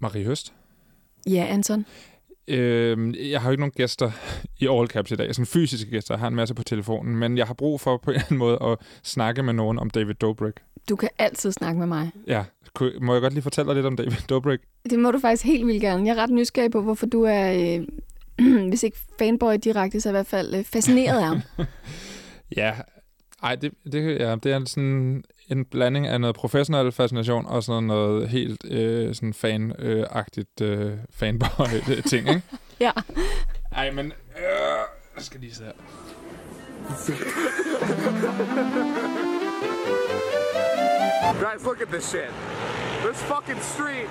Marie Høst. Ja, Anton. Øh, jeg har jo ikke nogen gæster i All Caps i dag, sådan fysiske gæster. Jeg har en masse på telefonen, men jeg har brug for på en eller anden måde at snakke med nogen om David Dobrik. Du kan altid snakke med mig. Ja, må jeg godt lige fortælle dig lidt om David Dobrik? Det må du faktisk helt vildt gerne. Jeg er ret nysgerrig på, hvorfor du er, øh, hvis ikke fanboy direkte, så i hvert fald øh, fascineret af ham. ja, ej, det, det, ja, det er sådan en blanding af noget professionel fascination og sådan noget helt øh, sådan fan-agtigt øh, fanboy-ting, ikke? ja. Ej, men... Øh, jeg skal lige se her. Guys, look at this shit. This fucking street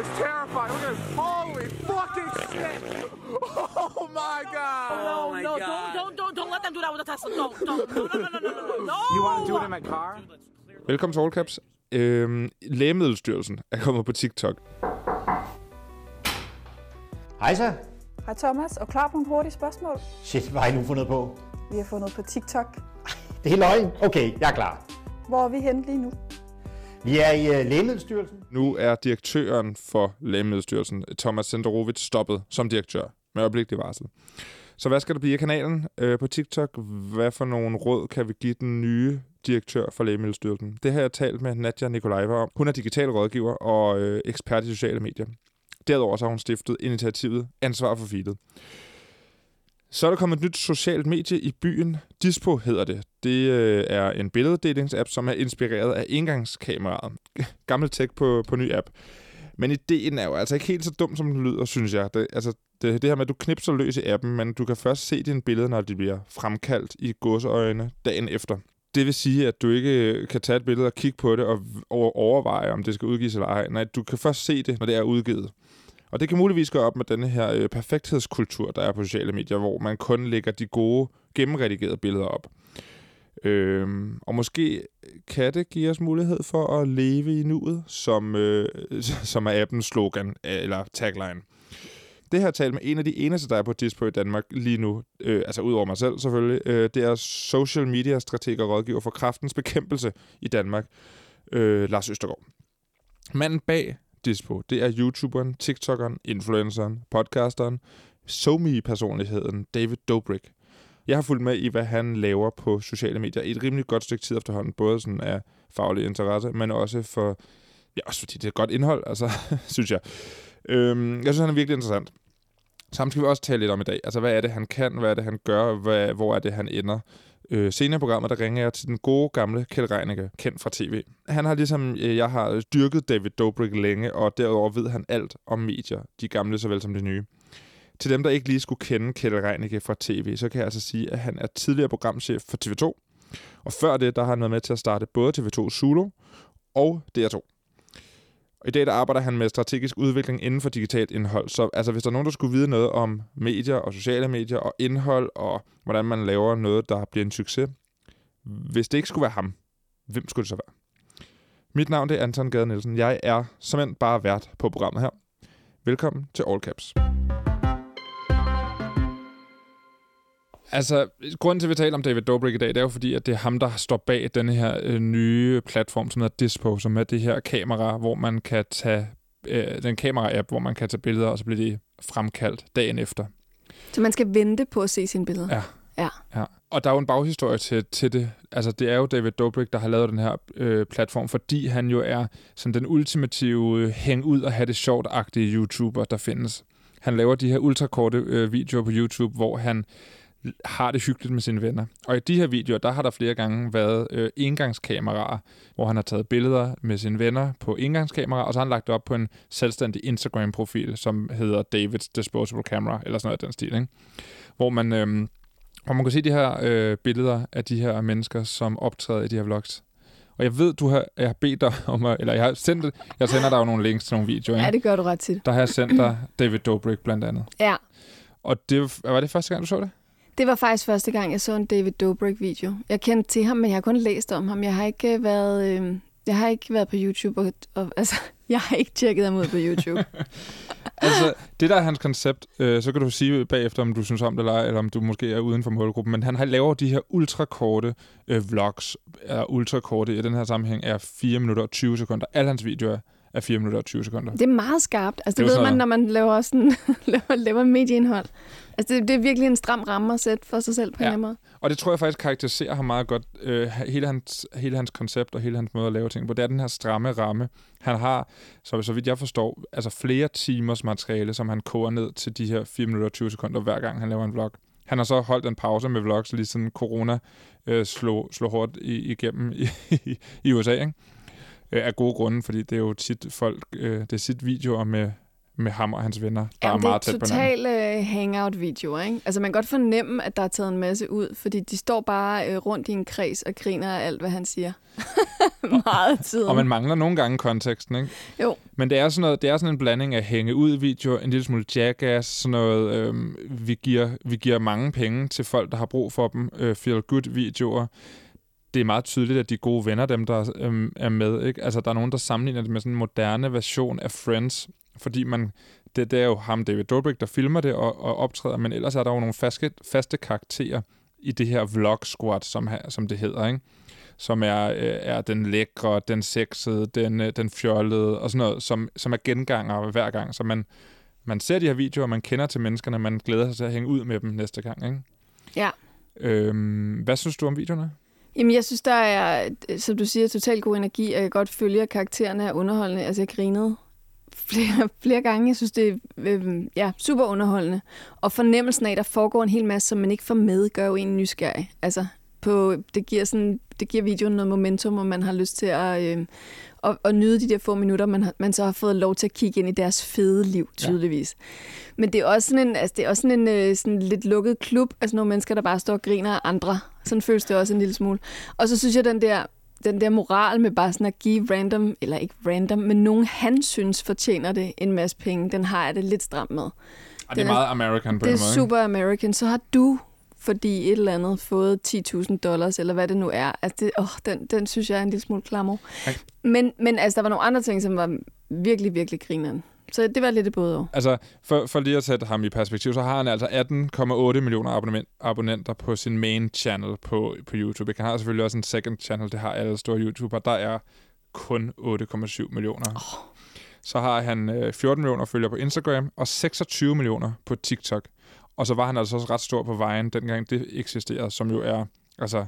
is terrifying. Look at this. Holy. Oh my god. Oh my no, god. Don't, don't, don't, don't let them do that with the Tesla. No, don't. No, no, no, no, no, no. no. You want to do it in my car? Velkommen til All Caps. Øhm, Lægemiddelstyrelsen er kommet på TikTok. Hej så. Hej Thomas, og klar på en hurtig spørgsmål? Shit, hvad har I nu fundet på? Vi har fundet på TikTok. Det er løgn. Okay, jeg er klar. Hvor er vi henne lige nu? Vi er i uh, Lægemiddelstyrelsen. Nu er direktøren for Lægemiddelstyrelsen, Thomas Senderovic, stoppet som direktør med øjeblikkelig varsel. Så hvad skal der blive i kanalen øh, på TikTok? Hvad for nogle råd kan vi give den nye direktør for Lægemiddelstyrelsen? Det har jeg talt med Nadja Nikolajeva om. Hun er digital rådgiver og øh, ekspert i sociale medier. Derudover så har hun stiftet initiativet Ansvar for Feedet. Så er der kommet et nyt socialt medie i byen. Dispo hedder det. Det øh, er en billeddelingsapp, som er inspireret af engangskameraet. Gammel tech på, på ny app. Men ideen er jo altså ikke helt så dum, som den lyder, synes jeg. Det, altså, det, det her med, at du knipser løs i appen, men du kan først se dine billeder, når de bliver fremkaldt i godseøjne dagen efter. Det vil sige, at du ikke øh, kan tage et billede og kigge på det og overveje, om det skal udgives eller ej. Nej, du kan først se det, når det er udgivet. Og det kan muligvis gå op med denne her øh, perfekthedskultur, der er på sociale medier, hvor man kun lægger de gode, gennemredigerede billeder op. Øhm, og måske kan det give os mulighed for at leve i nuet, som, øh, som er appens slogan øh, eller tagline. Det her tal med en af de eneste, der er på Dispo i Danmark lige nu, øh, altså udover mig selv selvfølgelig, øh, det er social media strateg og rådgiver for kraftens bekæmpelse i Danmark, øh, Lars Østergaard. Manden bag Dispo, det er YouTuberen, TikTokeren, influenceren, podcasteren, SoMe-personligheden David Dobrik. Jeg har fulgt med i, hvad han laver på sociale medier i et rimelig godt stykke tid efterhånden, både sådan af faglig interesse, men også for, ja, også fordi det er godt indhold, altså, synes jeg. Øhm, jeg synes, han er virkelig interessant. Så skal vi også tale lidt om i dag. Altså, hvad er det, han kan? Hvad er det, han gør? Hvad, hvor er det, han ender? Øh, senere i programmet, der ringer jeg til den gode gamle Kjell Reinicke, kendt fra tv. Han har ligesom, øh, jeg har dyrket David Dobrik længe, og derudover ved han alt om medier, de gamle såvel som de nye. Til dem, der ikke lige skulle kende Kjell Reinicke fra tv, så kan jeg altså sige, at han er tidligere programchef for TV2. Og før det, der har han været med til at starte både TV2 Zulu og DR2. Og I dag der arbejder han med strategisk udvikling inden for digitalt indhold. Så altså, hvis der er nogen, der skulle vide noget om medier og sociale medier og indhold og hvordan man laver noget, der bliver en succes, hvis det ikke skulle være ham, hvem skulle det så være? Mit navn det er Anton Gade Nielsen. Jeg er simpelthen bare vært på programmet her. Velkommen til All Caps. Altså, grunden til, at vi taler om David Dobrik i dag, det er jo fordi, at det er ham, der står bag den her øh, nye platform, som hedder Dispo, som er det her kamera, hvor man kan tage, øh, den kamera-app, hvor man kan tage billeder, og så bliver de fremkaldt dagen efter. Så man skal vente på at se sine billeder? Ja. Ja. ja. Og der er jo en baghistorie til, til det. Altså, det er jo David Dobrik, der har lavet den her øh, platform, fordi han jo er sådan den ultimative øh, hæng ud og have det sjovt-agtige YouTuber, der findes. Han laver de her ultrakorte øh, videoer på YouTube, hvor han har det hyggeligt med sine venner. Og i de her videoer, der har der flere gange været øh, engangskameraer, hvor han har taget billeder med sine venner på engangskamera, og så har han lagt det op på en selvstændig Instagram-profil, som hedder David's Disposable Camera, eller sådan noget af den stil, ikke? Hvor man, øh, hvor man kan se de her øh, billeder af de her mennesker, som optræder i de her vlogs. Og jeg ved, du har, jeg har bedt dig om at, eller jeg har sendt, jeg sender dig jo nogle links til nogle videoer. Ikke? Ja, det gør du ret tit. Der har jeg sendt dig David Dobrik blandt andet. Ja. Og det, var det første gang, du så det? Det var faktisk første gang, jeg så en David Dobrik-video. Jeg kendte til ham, men jeg har kun læst om ham. Jeg har ikke øh, været, øh, jeg har ikke været på YouTube, og, og altså, jeg har ikke tjekket ham ud på YouTube. altså, det der er hans koncept, øh, så kan du sige bagefter, om du synes om det eller ej, eller om du måske er uden for målgruppen, men han har laver de her ultrakorte øh, vlogs, er ultrakorte i den her sammenhæng, er 4 minutter og 20 sekunder. Alle hans videoer af 4 minutter og 20 sekunder. Det er meget skarpt. Altså, Det det, ved man, når man laver, sådan, laver, laver medieindhold. Altså, det, det er virkelig en stram ramme at sætte for sig selv på Ja. ja. en måde. Og det tror jeg faktisk karakteriserer ham meget godt, øh, hele, hans, hele hans koncept og hele hans måde at lave ting på. Det er den her stramme ramme. Han har, så, så vidt jeg forstår, altså flere timers materiale, som han koger ned til de her 4 minutter og 20 sekunder, hver gang han laver en vlog. Han har så holdt en pause med vlogs, lige siden corona øh, slog, slog hårdt i, igennem i, i, i USA, ikke? Øh, af gode grunde, fordi det er jo tit folk, øh, det er sit videoer med, med ham og hans venner, der Jamen, er meget det tæt er på hinanden. total uh, hangout-videoer, ikke? Altså, man kan godt fornemme, at der er taget en masse ud, fordi de står bare uh, rundt i en kreds og griner af alt, hvad han siger. Meget tid. Og man mangler nogle gange konteksten, ikke? Jo. Men det er sådan, noget, det er sådan en blanding af hænge ud videoer, en lille smule jackass, sådan noget, øhm, vi, giver, vi giver mange penge til folk, der har brug for dem, øh, feel good videoer. Det er meget tydeligt, at de gode venner, dem der øhm, er med, ikke? Altså, der er nogen, der sammenligner det med sådan en moderne version af Friends, fordi man, det, det er jo ham, David Dobrik, der filmer det og, og optræder, men ellers er der jo nogle faste, faste karakterer i det her vlog squad, som, som det hedder, ikke? som er, øh, er den lækre, den sexede, den, øh, den fjollede og sådan noget, som, som er genganger hver gang. Så man, man ser de her videoer, man kender til menneskerne, man glæder sig til at hænge ud med dem næste gang. Ikke? Ja. Øhm, hvad synes du om videoerne? Jamen, jeg synes, der er, som du siger, totalt god energi, og jeg kan godt følge, at karaktererne er underholdende. Altså, jeg grinede flere, flere gange. Jeg synes, det er øh, ja, super underholdende. Og fornemmelsen af, at der foregår en hel masse, som man ikke får med, gør jo en nysgerrig. Altså, på, det, giver sådan, det giver videoen noget momentum, og man har lyst til at, øh, at, at nyde de der få minutter, man, har, man så har fået lov til at kigge ind i deres fede liv, tydeligvis. Ja. Men det er også sådan en, altså, det er også sådan en øh, sådan lidt lukket klub, altså nogle mennesker, der bare står og griner af andre. Sådan føles det også en lille smule. Og så synes jeg, den der, den der moral med bare sådan at give random, eller ikke random, men nogen han synes fortjener det en masse penge, den har jeg det lidt stramt med. Og det er er- meget American på Det en er måde. super American. Så har du, fordi et eller andet, fået 10.000 dollars, eller hvad det nu er. Altså, det, åh, den, den synes jeg er en lille smule klammer. Men, men altså, der var nogle andre ting, som var virkelig, virkelig grineren. Så det var lidt både over. Altså, for, for lige at sætte ham i perspektiv, så har han altså 18,8 millioner abonnement, abonnenter på sin main channel på, på YouTube. Han har selvfølgelig også en second channel, det har alle store YouTubere. Der er kun 8,7 millioner. Oh. Så har han øh, 14 millioner følgere på Instagram, og 26 millioner på TikTok. Og så var han altså også ret stor på vejen, dengang det eksisterede, som jo er altså,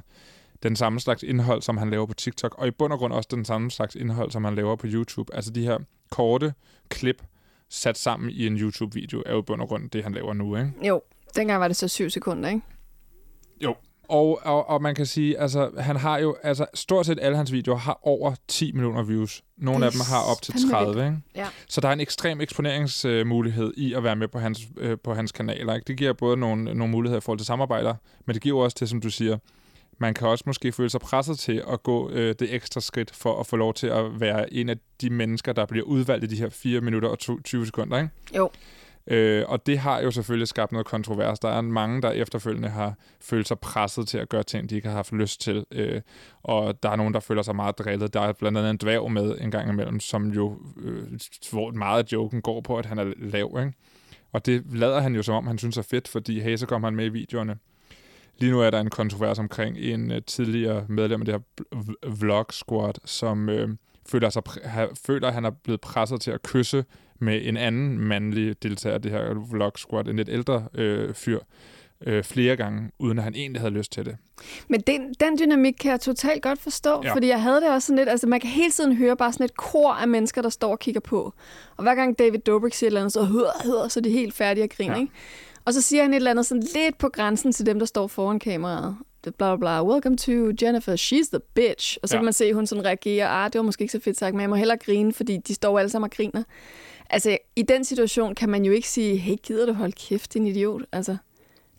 den samme slags indhold, som han laver på TikTok, og i bund og grund også den samme slags indhold, som han laver på YouTube. Altså de her korte klip, sat sammen i en YouTube-video, er jo i bund og grund det, han laver nu, ikke? Jo, dengang var det så syv sekunder, ikke? Og, og, og man kan sige, altså, han har jo, altså, stort set alle hans videoer har over 10 millioner views. Nogle af dem har op til vanvittigt. 30, ikke? Ja. Så der er en ekstrem eksponeringsmulighed i at være med på hans, øh, på hans kanaler, ikke? Det giver både nogle, nogle muligheder i forhold til samarbejder, men det giver også til, som du siger, man kan også måske føle sig presset til at gå øh, det ekstra skridt for at få lov til at være en af de mennesker, der bliver udvalgt i de her 4 minutter og to- 20 sekunder, ikke? Jo. Øh, og det har jo selvfølgelig skabt noget kontrovers. Der er mange, der efterfølgende har følt sig presset til at gøre ting, de ikke har haft lyst til. Øh, og der er nogen, der føler sig meget drillet. Der er blandt andet en dværg med en gang imellem, som jo, øh, hvor meget af joken går på, at han er lav. Ikke? Og det lader han jo som om, han synes er fedt, fordi hey, så kommer han med i videoerne. Lige nu er der en kontrovers omkring en uh, tidligere medlem af det her vlog squad, som øh, føler, sig, ha, føler, at han er blevet presset til at kysse med en anden mandlig deltager af det her vlog squad, en lidt ældre øh, fyr, øh, flere gange, uden at han egentlig havde lyst til det. Men den, den dynamik kan jeg totalt godt forstå, Ja. fordi jeg havde det også sådan lidt, altså man kan hele tiden høre bare sådan et kor af mennesker, der står og kigger på. Og hver gang David Dobrik siger et eller andet, så hører, hører, så er de helt færdige at grine, Ja. ikke? Og så siger han et eller andet sådan lidt på grænsen til dem, der står foran kameraet. Det bla bla bla. Welcome to Jennifer. She's the bitch. Og så ja. kan man se, at hun sådan reagerer. Ah, det var måske ikke så fedt sagt, men jeg må hellere grine, fordi de står alle sammen og griner. Altså, i den situation kan man jo ikke sige, hey, gider du holde kæft, din idiot? Altså,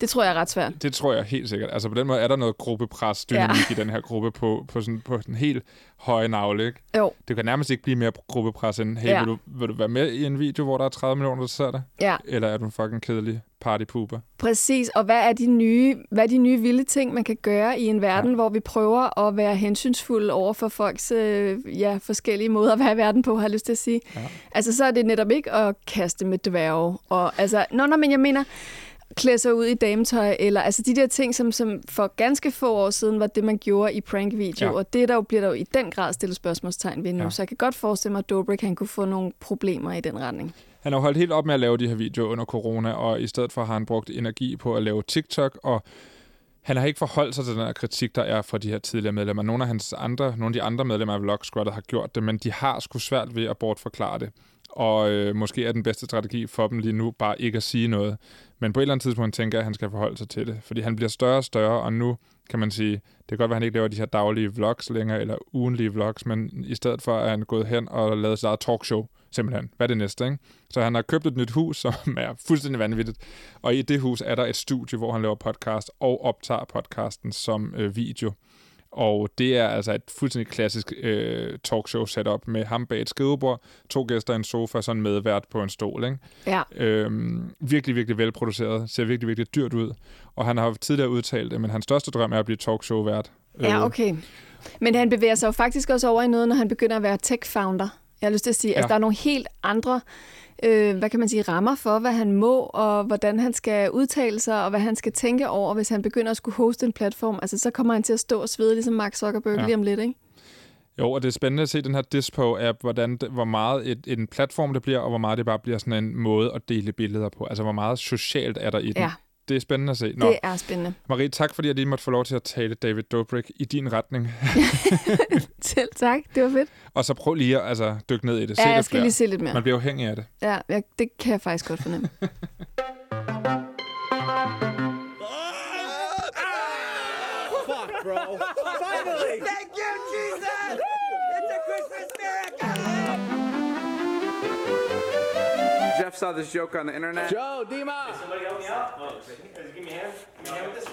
det tror jeg er ret svært. Det tror jeg helt sikkert. Altså på den måde er der noget gruppepres dynamik ja. i den her gruppe på, på, sådan, på den helt høje navle, ikke? Jo, Det kan nærmest ikke blive mere gruppepres end, hey. Ja. vil, du, vil du være med i en video, hvor der er 30 millioner, der ser dig? ja. Eller er du en fucking kedelig partypooper? Præcis, og hvad er de nye, hvad er de nye vilde ting, man kan gøre i en verden, ja. hvor vi prøver at være hensynsfulde over for folks øh, ja, forskellige måder at være i verden på, har jeg lyst til at sige. Ja. Altså, så er det netop ikke at kaste med dværge. Og, altså, nå, nå, men jeg mener, klæde sig ud i dametøj, eller altså de der ting, som, som for ganske få år siden var det, man gjorde i prankvideoer. Ja. Og det der jo, bliver der jo i den grad stillet spørgsmålstegn ved nu. Ja. Så jeg kan godt forestille mig, at Dobrik han kunne få nogle problemer i den retning. Han har holdt helt op med at lave de her videoer under corona, og i stedet for har han brugt energi på at lave TikTok, og han har ikke forholdt sig til den her kritik, der er fra de her tidligere medlemmer. Nogle af, hans andre, nogle af de andre medlemmer af Vlog Squad har gjort det, men de har sgu svært ved at bortforklare det. Og øh, måske er den bedste strategi for dem lige nu bare ikke at sige noget. Men på et eller andet tidspunkt tænker jeg, at han skal forholde sig til det. Fordi han bliver større og større, og nu kan man sige, det kan godt være, at han ikke laver de her daglige vlogs længere, eller ugenlige vlogs, men i stedet for er han gået hen og lavet sit eget talkshow, simpelthen. Hvad er det næste, ikke? Så han har købt et nyt hus, som er fuldstændig vanvittigt. Og i det hus er der et studie, hvor han laver podcast og optager podcasten som øh, video. Og det er altså et fuldstændig klassisk øh, talkshow setup med ham bag et skrivebord, to gæster i en sofa, sådan medvært på en stol. Ikke? Ja. Øhm, virkelig, virkelig velproduceret. Ser virkelig, virkelig dyrt ud. Og han har tidligere udtalt, at men hans største drøm er at blive talkshow-vært. Ja, Øh, okay. Men han bevæger sig jo faktisk også over i noget, når han begynder at være tech-founder. Jeg har lyst til at sige, ja. Ja. altså der er nogle helt andre, øh, hvad kan man sige, rammer for, hvad han må, og hvordan han skal udtale sig, og hvad han skal tænke over, hvis han begynder at skulle hoste en platform. Altså så kommer han til at stå og svede, ligesom Mark Zuckerberg Ja. lige om lidt, ikke? Jo, og det er spændende at se den her Dispo-app, hvordan hvor meget et, en platform det bliver, og hvor meget det bare bliver sådan en måde at dele billeder på. Altså, hvor meget socialt er der i den. Ja, Det er spændende at se. Nå, det er spændende. Marie, tak fordi jeg lige måtte få lov til at tale David Dobrik i din retning. Selv tak, det var fedt. Og så prøv lige at altså, dykke ned i det. Se Ja, det jeg skal flere. lige se lidt mere. Man bliver afhængig af det. Ja, jeg, det kan jeg faktisk godt fornemme. Fuck, bro. Finally! Thank you, Jesus! It's a Christmas miracle! Saw this joke on the internet. Joe, Dima! Somebody help me out? Oh, give me a hand. Give me a hand with this.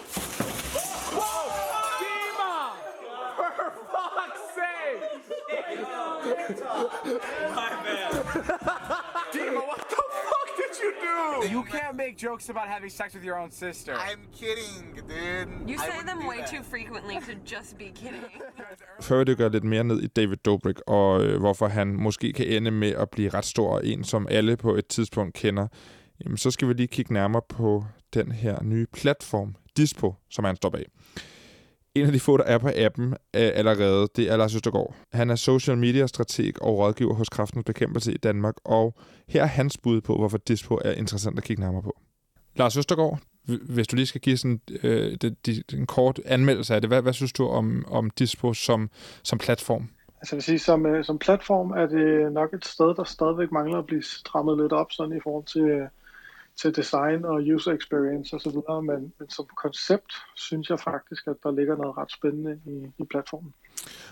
Whoa! Dima! For fuck's sake! My bad. Dima, what the fuck did you do? You can't make jokes about having sex with your own sister. I'm kidding, dude. You say them way that. too frequently to just be kidding. Før vi dykker lidt mere ned i David Dobrik, og øh, hvorfor han måske kan ende med at blive ret stor, og en som alle på et tidspunkt kender, jamen, så skal vi lige kigge nærmere på den her nye platform, Dispo, som han står bag. En af de få, der er på appen øh, allerede, det er Lars Østergaard. Han er social media strateg og rådgiver hos Kraftens Bekæmpelse i Danmark, og her er hans bud på, hvorfor Dispo er interessant at kigge nærmere på. Lars Østergaard, hvis du lige skal give sådan, øh, de, de, en kort anmeldelse af det, hvad, hvad synes du om, om Dispo som, som platform? Altså jeg vil sige, som, øh, som platform er det nok et sted, der stadigvæk mangler at blive strammet lidt op sådan i forhold til, øh, til design og user experience osv., men, men som koncept synes jeg faktisk, at der ligger noget ret spændende i, i platformen.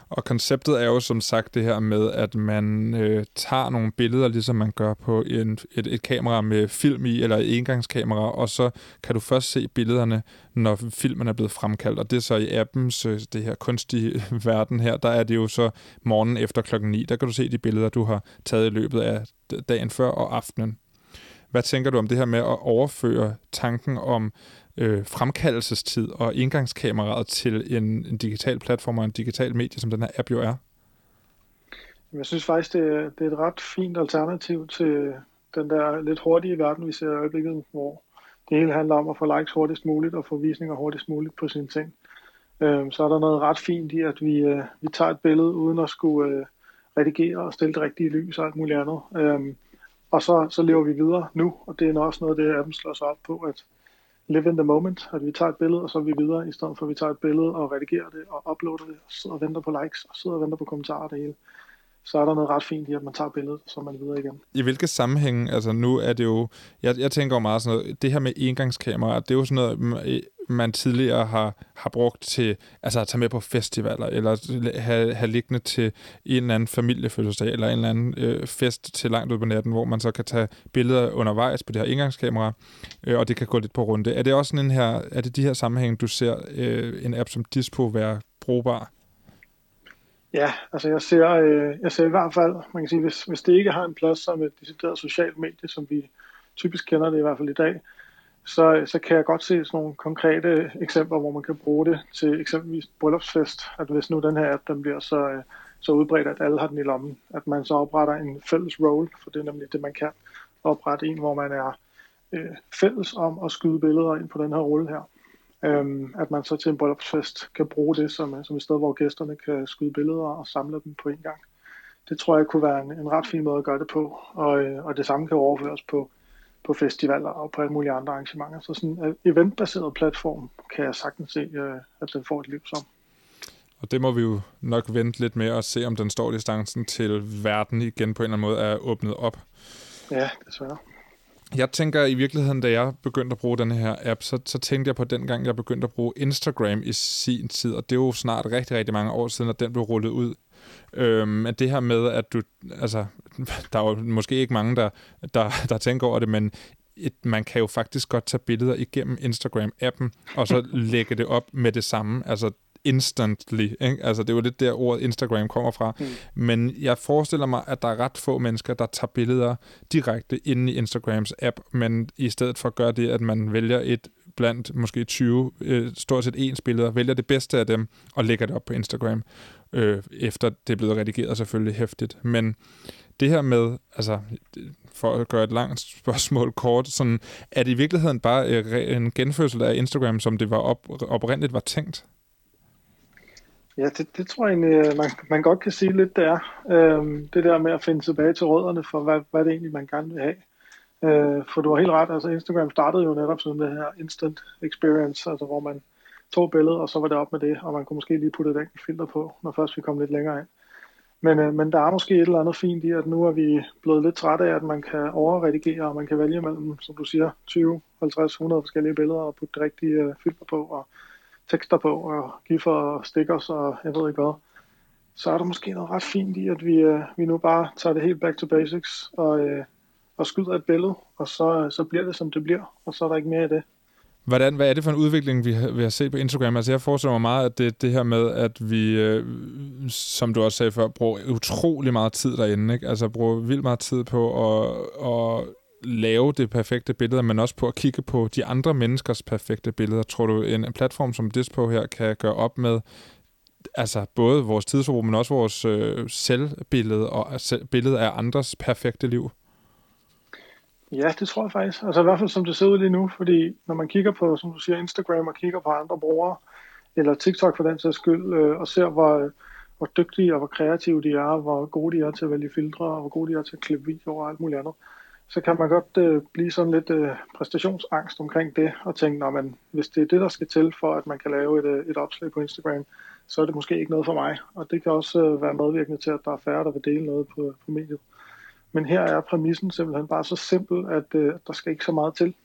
Og konceptet er jo som sagt det her med, at man øh, tager nogle billeder, ligesom man gør på en, et, et kamera med film i, eller et engangskamera, og så kan du først se billederne, når filmen er blevet fremkaldt. Og det er så i appens, øh, det her kunstige verden her, der er det jo så morgen efter klokken 9. Der kan du se de billeder, du har taget i løbet af dagen før og aftenen. Hvad tænker du om det her med at overføre tanken om øh, fremkaldelsestid og indgangskameraet til en, en digital platform og en digital medie, som den her app jo er? Jeg synes faktisk, det er, det er et ret fint alternativ til den der lidt hurtige verden, vi ser i øjeblikket, hvor det hele handler om at få likes hurtigst muligt og få visninger hurtigst muligt på sine ting. Øhm, så er der noget ret fint i, at vi, øh, vi tager et billede uden at skulle øh, redigere og stille det rigtige lys og alt muligt andet. Øhm, og så, så lever vi videre nu, og det er også noget af det, appen slår sig op på, at live in the moment, at vi tager et billede, og så er vi videre, i stedet for at vi tager et billede og redigerer det og uploader det, og sidder og venter på likes, og sidder og venter på kommentarer og det hele. Så er der noget ret fint i, at man tager billedet, så man videre igen. I hvilke sammenhænge, altså nu er det jo, jeg, jeg tænker jo meget sådan noget, det her med engangskameraer, det er jo sådan noget, man tidligere har, har brugt til, altså at tage med på festivaler, eller have, have liggende til en eller anden familiefødselsdag, eller en eller anden øh, fest til langt ud på natten, hvor man så kan tage billeder undervejs på det her engangskamera, øh, og det kan gå lidt på runde. Er det også sådan en her, er det de her sammenhænge, du ser øh, en app som Dispo være brugbar? Ja, altså jeg ser, øh, jeg ser i hvert fald, man kan sige, hvis, hvis det ikke har en plads som et decideret socialt medie, som vi typisk kender det i hvert fald i dag, så, så kan jeg godt se sådan nogle konkrete eksempler, hvor man kan bruge det til eksempelvis bryllupsfest, at hvis nu den her app den bliver så, øh, så udbredt, at alle har den i lommen, at man så opretter en fælles role, for det er nemlig det, man kan, oprette en, hvor man er øh, fælles om at skyde billeder ind på den her rulle her. Øhm, at man så til en bryllupsfest kan bruge det som, som et sted, hvor gæsterne kan skyde billeder og samle dem på en gang. Det tror jeg kunne være en, en ret fin måde at gøre det på, og, øh, og det samme kan overføres på, på festivaler og på alle mulige andre arrangementer. Så sådan en eventbaseret platform kan jeg sagtens se, øh, at den får et liv som. Og det må vi jo nok vente lidt med og se, om den står distancen til verden igen på en eller anden måde er åbnet op. Ja, desværre. Jeg tænker i virkeligheden, da jeg begyndte at bruge den her app, så, så tænkte jeg på den gang, jeg begyndte at bruge Instagram i sin tid, og det er jo snart rigtig, rigtig mange år siden, at den blev rullet ud. Øhm, at det her med, at du, altså, der er jo måske ikke mange, der, der, der tænker over det, men et, man kan jo faktisk godt tage billeder igennem Instagram-appen, og så lægge det op med det samme. Altså, instantly. Ikke? Altså, det jo lidt der, ordet Instagram kommer fra. Mm. Men jeg forestiller mig, at der er ret få mennesker, der tager billeder direkte inde i Instagrams app, men i stedet for at gøre det, at man vælger et blandt måske 20, øh, stort set ens billeder, vælger det bedste af dem og lægger det op på Instagram, øh, efter det er blevet redigeret selvfølgelig hæftigt. Men det her med, altså for at gøre et langt spørgsmål kort, sådan, er det i virkeligheden bare øh, en genfødsel af Instagram, som det var op, oprindeligt var tænkt? Ja, det, det tror jeg egentlig, øh, man, man godt kan sige lidt, det er. Øhm, det der med at finde tilbage til rødderne for, hvad, hvad det egentlig, man gerne vil have. Øh, for du har helt ret, altså Instagram startede jo netop sådan det her instant experience, altså hvor man tog billedet, og så var det op med det, og man kunne måske lige putte et enkelt filter på, når først vi kom lidt længere ind. Men, øh, men der er måske et eller andet fint i, at nu er vi blevet lidt trætte af, at man kan overredigere, og man kan vælge mellem, som du siger, 20, 50, 100 forskellige billeder og putte det rigtige øh, filter på, og tekster på, og giffer og stickers, og jeg ved ikke hvad. Så er der måske noget ret fint i, at vi, øh, vi nu bare tager det helt back to basics, og, øh, og skyder et billede, og så, så bliver det, som det bliver, og så er der ikke mere i det. Hvordan, hvad er det for en udvikling, vi har, vi har set på Instagram? Altså jeg forestiller mig meget, at det det her med, at vi, øh, som du også sagde før, bruger utrolig meget tid derinde. Ikke? Altså bruger vildt meget tid på at, at lave det perfekte billede, men også på at kigge på de andre menneskers perfekte billeder. Tror du, en, en platform som Dispo her kan gøre op med altså både vores tidsforbrug, men også vores øh, selvbillede og øh, selv, billede af andres perfekte liv? Ja, det tror jeg faktisk. Altså i hvert fald som det ser ud lige nu, fordi når man kigger på, som du siger, Instagram og kigger på andre brugere, eller TikTok for den sags skyld, øh, og ser, hvor, hvor dygtige og hvor kreative de er, hvor gode de er til at vælge filtre, og hvor gode de er til at klippe videoer og alt muligt andet, så kan man godt øh, blive sådan lidt øh, præstationsangst omkring det, og tænke, men hvis det er det, der skal til for, at man kan lave et, øh, et opslag på Instagram, så er det måske ikke noget for mig. Og det kan også øh, være medvirkende til, at der er færre, der vil dele noget på, på mediet. Men her er præmissen simpelthen bare så simpel, at øh, der skal ikke så meget til.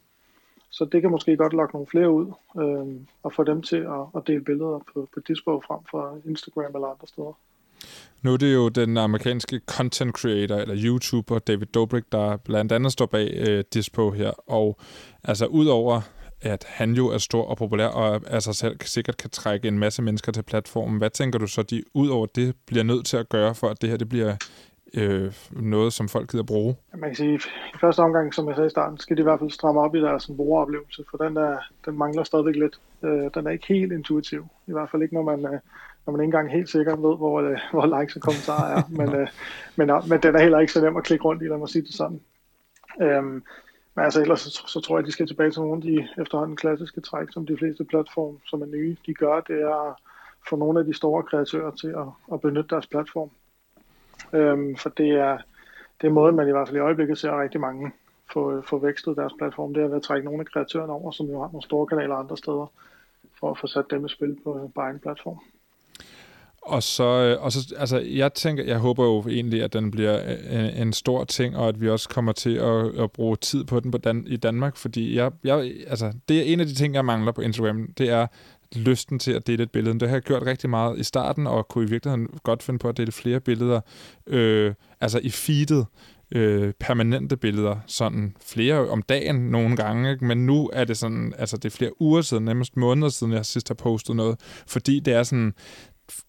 Så det kan måske godt lokke nogle flere ud, øh, og få dem til at, at dele billeder på, på Discord frem for Instagram eller andre steder. Nu er det jo den amerikanske content creator, eller YouTuber, David Dobrik, der blandt andet står bag øh, Dispo her. Og altså udover at han jo er stor og populær, og af sig selv sikkert kan trække en masse mennesker til platformen. Hvad tænker du så, de ud over det bliver nødt til at gøre, for at det her det bliver øh, noget, som folk gider bruge? Man kan sige, i første omgang, som jeg sagde i starten, skal de i hvert fald stramme op i deres brugeroplevelse, for den, der, den mangler stadigvæk lidt. Øh, den er ikke helt intuitiv, i hvert fald ikke, når man, øh, når man ikke engang helt sikkert ved, hvor, øh, hvor likes og kommentarer er. men, øh, men, øh, men den er heller ikke så nem at klikke rundt i, lad mig sige det sådan. Øhm, men altså ellers så, så tror jeg, at de skal tilbage til nogle af de efterhånden klassiske træk, som de fleste platforme, som er nye, de gør, det er at få nogle af de store kreatører til at, at benytte deres platform. Øhm, for det er, det er måden, man i hvert fald i øjeblikket ser rigtig mange få, få vækstet deres platform. Det er ved at trække nogle af kreatørerne over, som jo har nogle store kanaler andre steder, for at få sat dem i spil på, på egen platform. Og så, øh, og så, altså, jeg tænker, jeg håber jo egentlig, at den bliver øh, en, en stor ting, og at vi også kommer til at, at bruge tid på den på Dan, i Danmark, fordi jeg, jeg, altså, det er en af de ting, jeg mangler på Instagram, det er lysten til at dele et billede. Det har jeg gjort rigtig meget i starten, og kunne i virkeligheden godt finde på at dele flere billeder, øh, altså i feedet, øh, permanente billeder, sådan flere om dagen nogle gange, ikke? men nu er det sådan, altså det er flere uger siden, nærmest måneder siden, jeg sidst har postet noget, fordi det er sådan,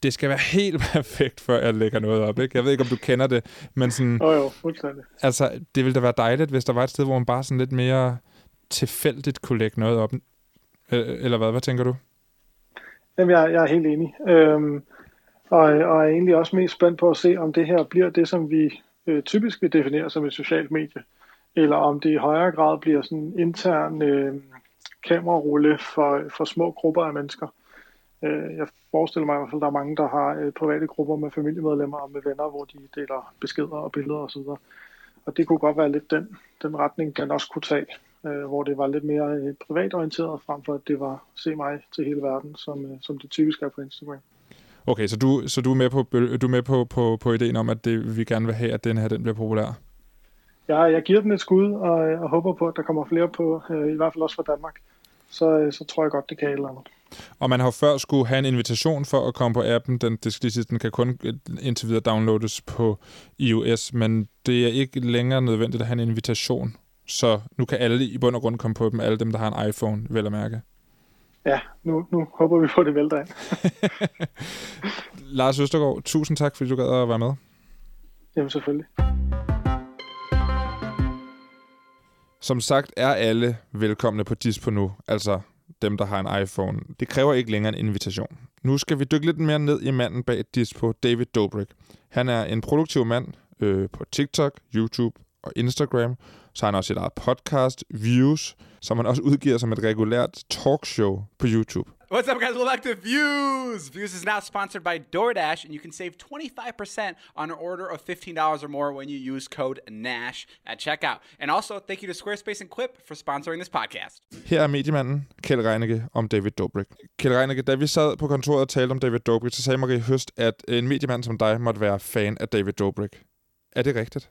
det skal være helt perfekt, før jeg lægger noget op. Ikke? Jeg ved ikke, om du kender det, men sådan... Jo, jo, fuldstændig. Altså, det ville da være dejligt, hvis der var et sted, hvor man bare sådan lidt mere tilfældigt kunne lægge noget op. Eller hvad? Hvad tænker du? Jamen, jeg, jeg er helt enig. Øhm, og, og er egentlig også mest spændt på at se, om det her bliver det, som vi øh, typisk vil definere som et socialt medie. eller om det i højere grad bliver sådan en intern øh, kamerarulle for, for små grupper af mennesker. Øh, jeg forestiller mig i hvert fald, at der er mange, der har øh, private grupper med familiemedlemmer og med venner, hvor de deler beskeder og billeder osv. Og det kunne godt være lidt den, den retning, den også kunne tage, øh, hvor det var lidt mere øh, privatorienteret, frem for at det var se mig til hele verden, som, øh, som det typisk er på Instagram. Okay, så du, så du er med, på, du er med på, på, på ideen om, at det, vi gerne vil have, at den her den bliver populær? Ja, jeg giver den et skud, og, og håber på, at der kommer flere på, øh, i hvert fald også fra Danmark. Så, øh, så tror jeg godt, det kan et eller andet. Og man har før skulle have en invitation for at komme på appen. Den, det skal lige sige, den kan kun indtil videre downloades på iOS, men det er ikke længere nødvendigt at have en invitation. Så nu kan alle i bund og grund komme på dem, alle dem, der har en iPhone, vel at mærke. Ja, nu, nu håber vi på, det vælter ind. Lars Østergaard, tusind tak, fordi du gad at være med. Jamen selvfølgelig. Som sagt er alle velkomne på Dispo nu, altså dem, der har en iPhone. Det kræver ikke længere en invitation. Nu skal vi dykke lidt mere ned i manden bag Dispo, David Dobrik. Han er en produktiv mand øh, på TikTok, YouTube og Instagram. Så har han også et eget podcast, Views, som han også udgiver som et regulært talkshow på YouTube. What's up, guys? Welcome back to Views. Views is now sponsored by DoorDash, and you can save 25% on an order of $15 or more when you use code NASH at checkout. And also, thank you to Squarespace and Quip for sponsoring this podcast. Her er mediemanden Kjell Reinicke om David Dobrik. Kjell Reinicke, da vi sad på kontoret og talte om David Dobrik, så sagde Marie Høst, at en mediemand som dig måtte være fan af David Dobrik. Er det rigtigt?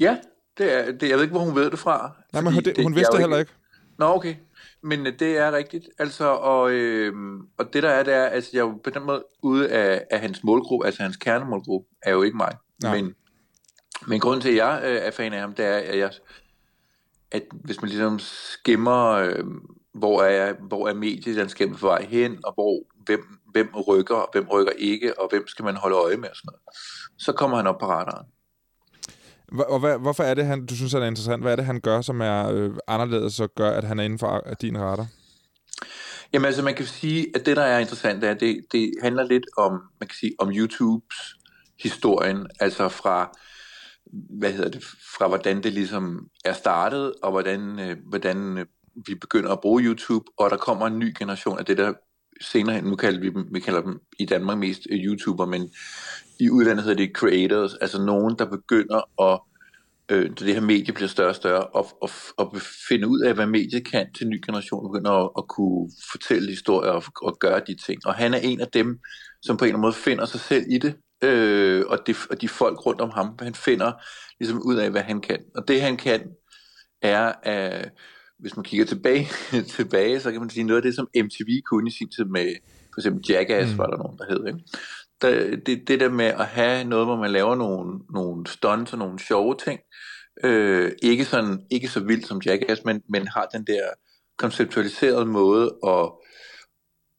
Ja, det er, det, jeg ved ikke, hvor hun ved det fra. Nej, men hun, det, hun vidste det heller ikke. Nå, okay. Men øh, det er rigtigt. Altså, og, øh, og det der er, det er, altså jeg er jo på den måde ude af, af hans målgruppe, altså hans kernemålgruppe, er jo ikke mig. Ja. Men, men grunden til, at jeg øh, er fan af ham, det er, at, jeg, at hvis man ligesom skimmer, øh, hvor er, hvor er medielandskabet på vej hen, og hvor, hvem, hvem rykker, og hvem rykker ikke, og hvem skal man holde øje med, og sådan noget, så kommer han op på radaren. Og hvad, hvorfor er det, han, du synes, han er interessant? Hvad er det, han gør, som er øh, anderledes og gør, at han er inden for øh, din retter? Jamen altså, man kan sige, at det, der er interessant, er, det, det handler lidt om, man kan sige, om YouTubes historien, altså fra, hvad hedder det, fra hvordan det ligesom er startet, og hvordan, øh, hvordan øh, vi begynder at bruge YouTube, og der kommer en ny generation af det, der senere hen, nu kalder vi dem, vi kalder dem i Danmark mest øh, YouTuber, men i udlandet hedder det creators, altså nogen, der begynder at, øh, det her medie bliver større og større, og, og, og finde ud af, hvad mediet kan til en ny generation, begynder at, at kunne fortælle historier og, og gøre de ting. Og han er en af dem, som på en eller anden måde finder sig selv i det, øh, og, det, og de folk rundt om ham, han finder ligesom ud af, hvad han kan. Og det han kan, er at hvis man kigger tilbage, tilbage, så kan man sige noget af det, som MTV kunne i sin tid med, for eksempel Jackass, mm. var der nogen, der hed, ikke? Der, det, det der med at have noget, hvor man laver nogle, nogle stunts og nogle sjove ting, øh, ikke, sådan, ikke så vildt som Jackass, men, men har den der konceptualiserede måde at,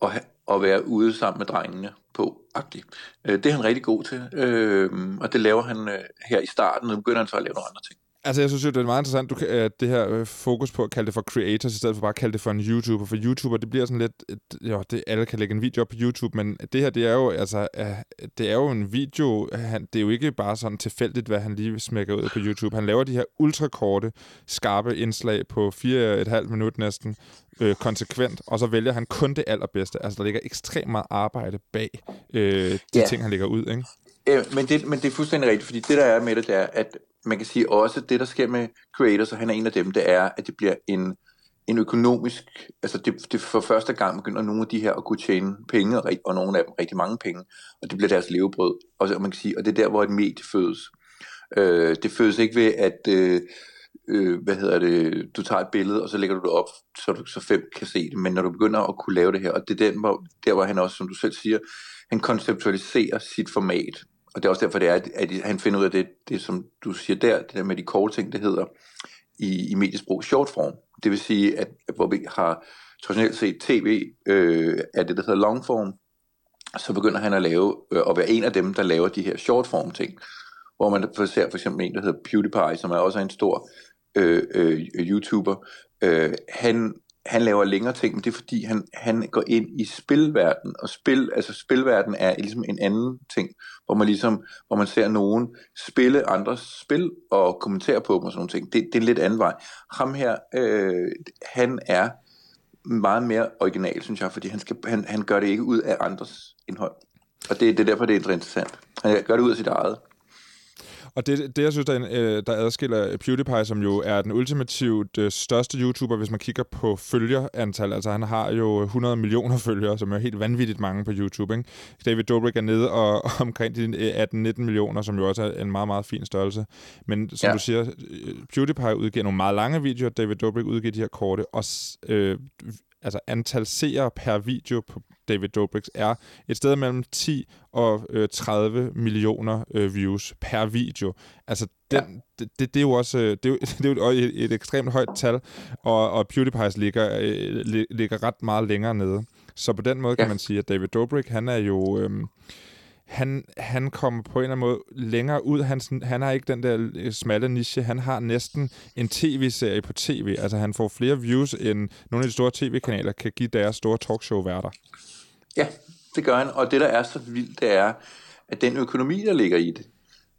at, at være ude sammen med drengene på, agtigt. Øh, det er han rigtig god til, øh, og det laver han øh, her i starten, og nu begynder han så at lave nogle andre ting. Altså, jeg synes jo, det er meget interessant, du kan, at det her øh, fokus på at kalde det for creators, i stedet for bare at kalde det for en YouTuber. For YouTuber, det bliver sådan lidt... Et, jo, det, alle kan lægge en video op på YouTube, men det her, det er jo, altså, uh, det er jo en video... Han, det er jo ikke bare sådan tilfældigt, hvad han lige smækker ud på YouTube. Han laver de her ultrakorte, skarpe indslag på fire et halvt minut næsten, øh, konsekvent, og så vælger han kun det allerbedste. Altså, der ligger ekstremt meget arbejde bag øh, de yeah. ting, han lægger ud, ikke? Øh, men, det, men det er fuldstændig rigtigt, fordi det, der er med det, det er, at man kan sige også, det der sker med creators, og han er en af dem, det er, at det bliver en, en økonomisk, altså det, det for første gang begynder nogle af de her at kunne tjene penge, og nogle af dem rigtig mange penge, og det bliver deres levebrød. Og, så, man kan sige, og det er der, hvor et medie fødes. Øh, det fødes ikke ved, at øh, øh, hvad hedder det, du tager et billede, og så lægger du det op, så, du, så fem kan se det. Men når du begynder at kunne lave det her, og det er den, hvor, der, hvor han også, som du selv siger, han konceptualiserer sit format. Og det er også derfor, det er, at han finder ud af det, det som du siger der, det der med de korte ting, det hedder i, i mediesprog short form. Det vil sige, at, at hvor vi har traditionelt set tv, øh, er det, der hedder long form, så begynder han at lave, øh, at være en af dem, der laver de her short form ting. Hvor man ser for eksempel en, der hedder PewDiePie, som er også en stor øh, øh, YouTuber. Øh, han han laver længere ting, men det er fordi, han, han går ind i spilverden, og spil, altså spilverden er ligesom en anden ting, hvor man ligesom, hvor man ser nogen spille andres spil, og kommentere på dem og sådan nogle ting. Det, det er en lidt anden vej. Ham her, øh, han er meget mere original, synes jeg, fordi han, skal, han, han gør det ikke ud af andres indhold. Og det, det er derfor, det er interessant. Han gør det ud af sit eget. Og det, det jeg synes, der, øh, der adskiller PewDiePie, som jo er den ultimativt øh, største YouTuber, hvis man kigger på følgerantal. Altså han har jo 100 millioner følgere, som er helt vanvittigt mange på YouTube. Ikke? David Dobrik er nede og, og omkring de 18-19 millioner, som jo også er en meget, meget fin størrelse. Men som ja. du siger, øh, PewDiePie udgiver nogle meget lange videoer, David Dobrik udgiver de her korte, og øh, altså antal seere per video på David Dobrik's er et sted mellem 10 og øh, 30 millioner øh, views per video. Altså, den, ja. det, det, det, er jo også øh, det er jo, det er jo et, et ekstremt højt tal, og, og PewDiePie ligger, øh, ligger ret meget længere nede. Så på den måde kan ja. man sige, at David Dobrik, han er jo... Øh, han, han kommer på en eller anden måde længere ud. Han, han har ikke den der øh, smalle niche. Han har næsten en tv-serie på tv. Altså han får flere views, end nogle af de store tv-kanaler kan give deres store talkshow-værter. Ja, det gør han. Og det, der er så vildt, det er, at den økonomi, der ligger i det,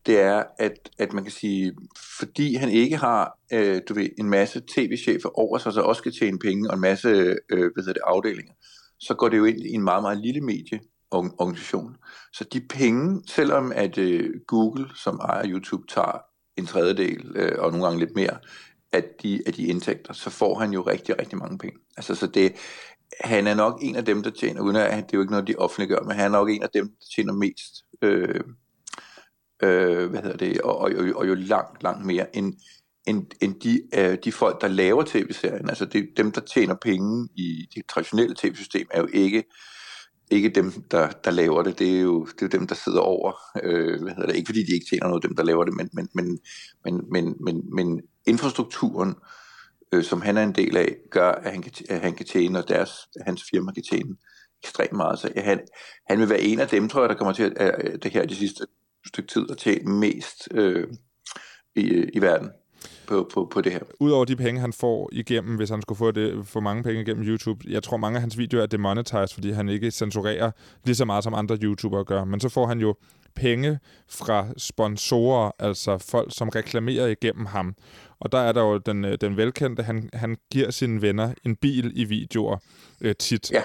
det er, at, at man kan sige, fordi han ikke har øh, du ved, en masse tv-chefer over sig, så også skal tjene penge, og en masse øh, hvad det, afdelinger, så går det jo ind i en meget, meget lille medieorganisation. Så de penge, selvom at øh, Google, som ejer YouTube, tager en tredjedel, øh, og nogle gange lidt mere, af de, af de indtægter, så får han jo rigtig, rigtig mange penge. Altså, så det, han er nok en af dem, der tjener, uden at det er jo ikke noget, de offentliggør, men han er nok en af dem, der tjener mest, øh, øh, hvad hedder det, og, og, og, og jo langt, langt mere end, end, end de, øh, de folk, der laver tv-serien. Altså det, dem, der tjener penge i det traditionelle tv-system, er jo ikke ikke dem, der, der laver det, det er, jo, det er jo dem, der sidder over. Øh, hvad hedder det? Ikke fordi de ikke tjener noget, dem, der laver det, men, men, men, men, men, men, men infrastrukturen, øh, Øh, som han er en del af, gør, at han kan, at han kan tjene, og deres, hans firma kan tjene ekstremt meget. Så han, han vil være en af dem, tror jeg, der kommer til at, at det her de sidste stykke tid at tjene mest øh, i, i verden på, på, på det her. Udover de penge, han får igennem, hvis han skulle få, det, få mange penge igennem YouTube, jeg tror mange af hans videoer er demonetized, fordi han ikke censurerer lige så meget som andre YouTubere gør. Men så får han jo penge fra sponsorer, altså folk, som reklamerer igennem ham. Og der er der jo den, øh, den velkendte, han, han giver sine venner en bil i videoer øh, tit. Ja.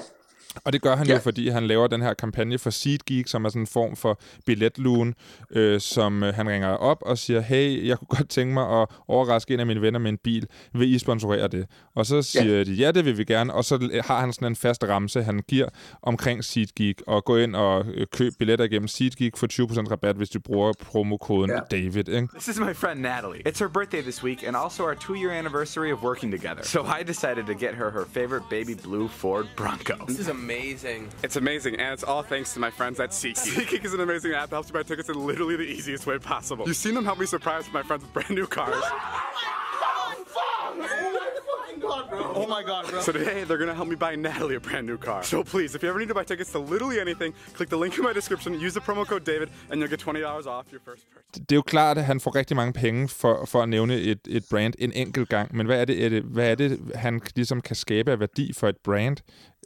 Og det gør han ja. jo, fordi han laver den her kampagne for SeatGeek, som er sådan en form for billetluen, øh, som øh, han ringer op og siger, hey, jeg kunne godt tænke mig at overraske en af mine venner med en bil. Vil I sponsorere det? Og så siger ja. de, ja, det vil vi gerne. Og så har han sådan en fast ramse, han giver omkring SeatGeek, og gå ind og øh, køb billetter igennem SeatGeek for 20% rabat, hvis du bruger promokoden ja. David. Ikke? This is my friend Natalie. It's her birthday this week, and also our two-year anniversary of working together. So I decided to get her her favorite baby blue Ford Bronco. This is amazing. It's amazing, and it's all thanks to my friends at SeatGeek. SeatGeek is an amazing app that helps you buy tickets in literally the easiest way possible. You've seen them help me surprise my friends with brand new cars. Oh my god, bro. So today they're gonna help me buy Natalie a brand new car. So please, if you ever need to buy tickets to literally anything, click the link in my description, use the promo code David, and you'll get $20 off your first purchase. Det er jo klart, at han får rigtig mange penge for, for at nævne et, et brand en enkelt gang, men hvad er, det, er det, hvad er det, han ligesom kan skabe af værdi for et brand,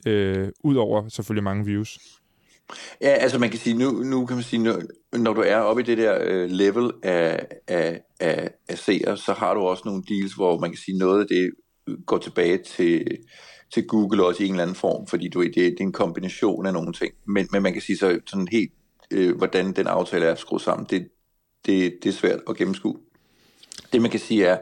øh, udover selvfølgelig mange views? Ja, altså man kan sige, nu, nu kan man sige, når, når du er oppe i det der øh, level af, af, af, af seere, så har du også nogle deals, hvor man kan sige, noget af det går tilbage til, til Google også i en eller anden form, fordi du ved, det, det er en kombination af nogle ting. Men, men man kan sige så sådan helt, øh, hvordan den aftale er skruet sammen, det, det, det er svært at gennemskue. Det man kan sige er,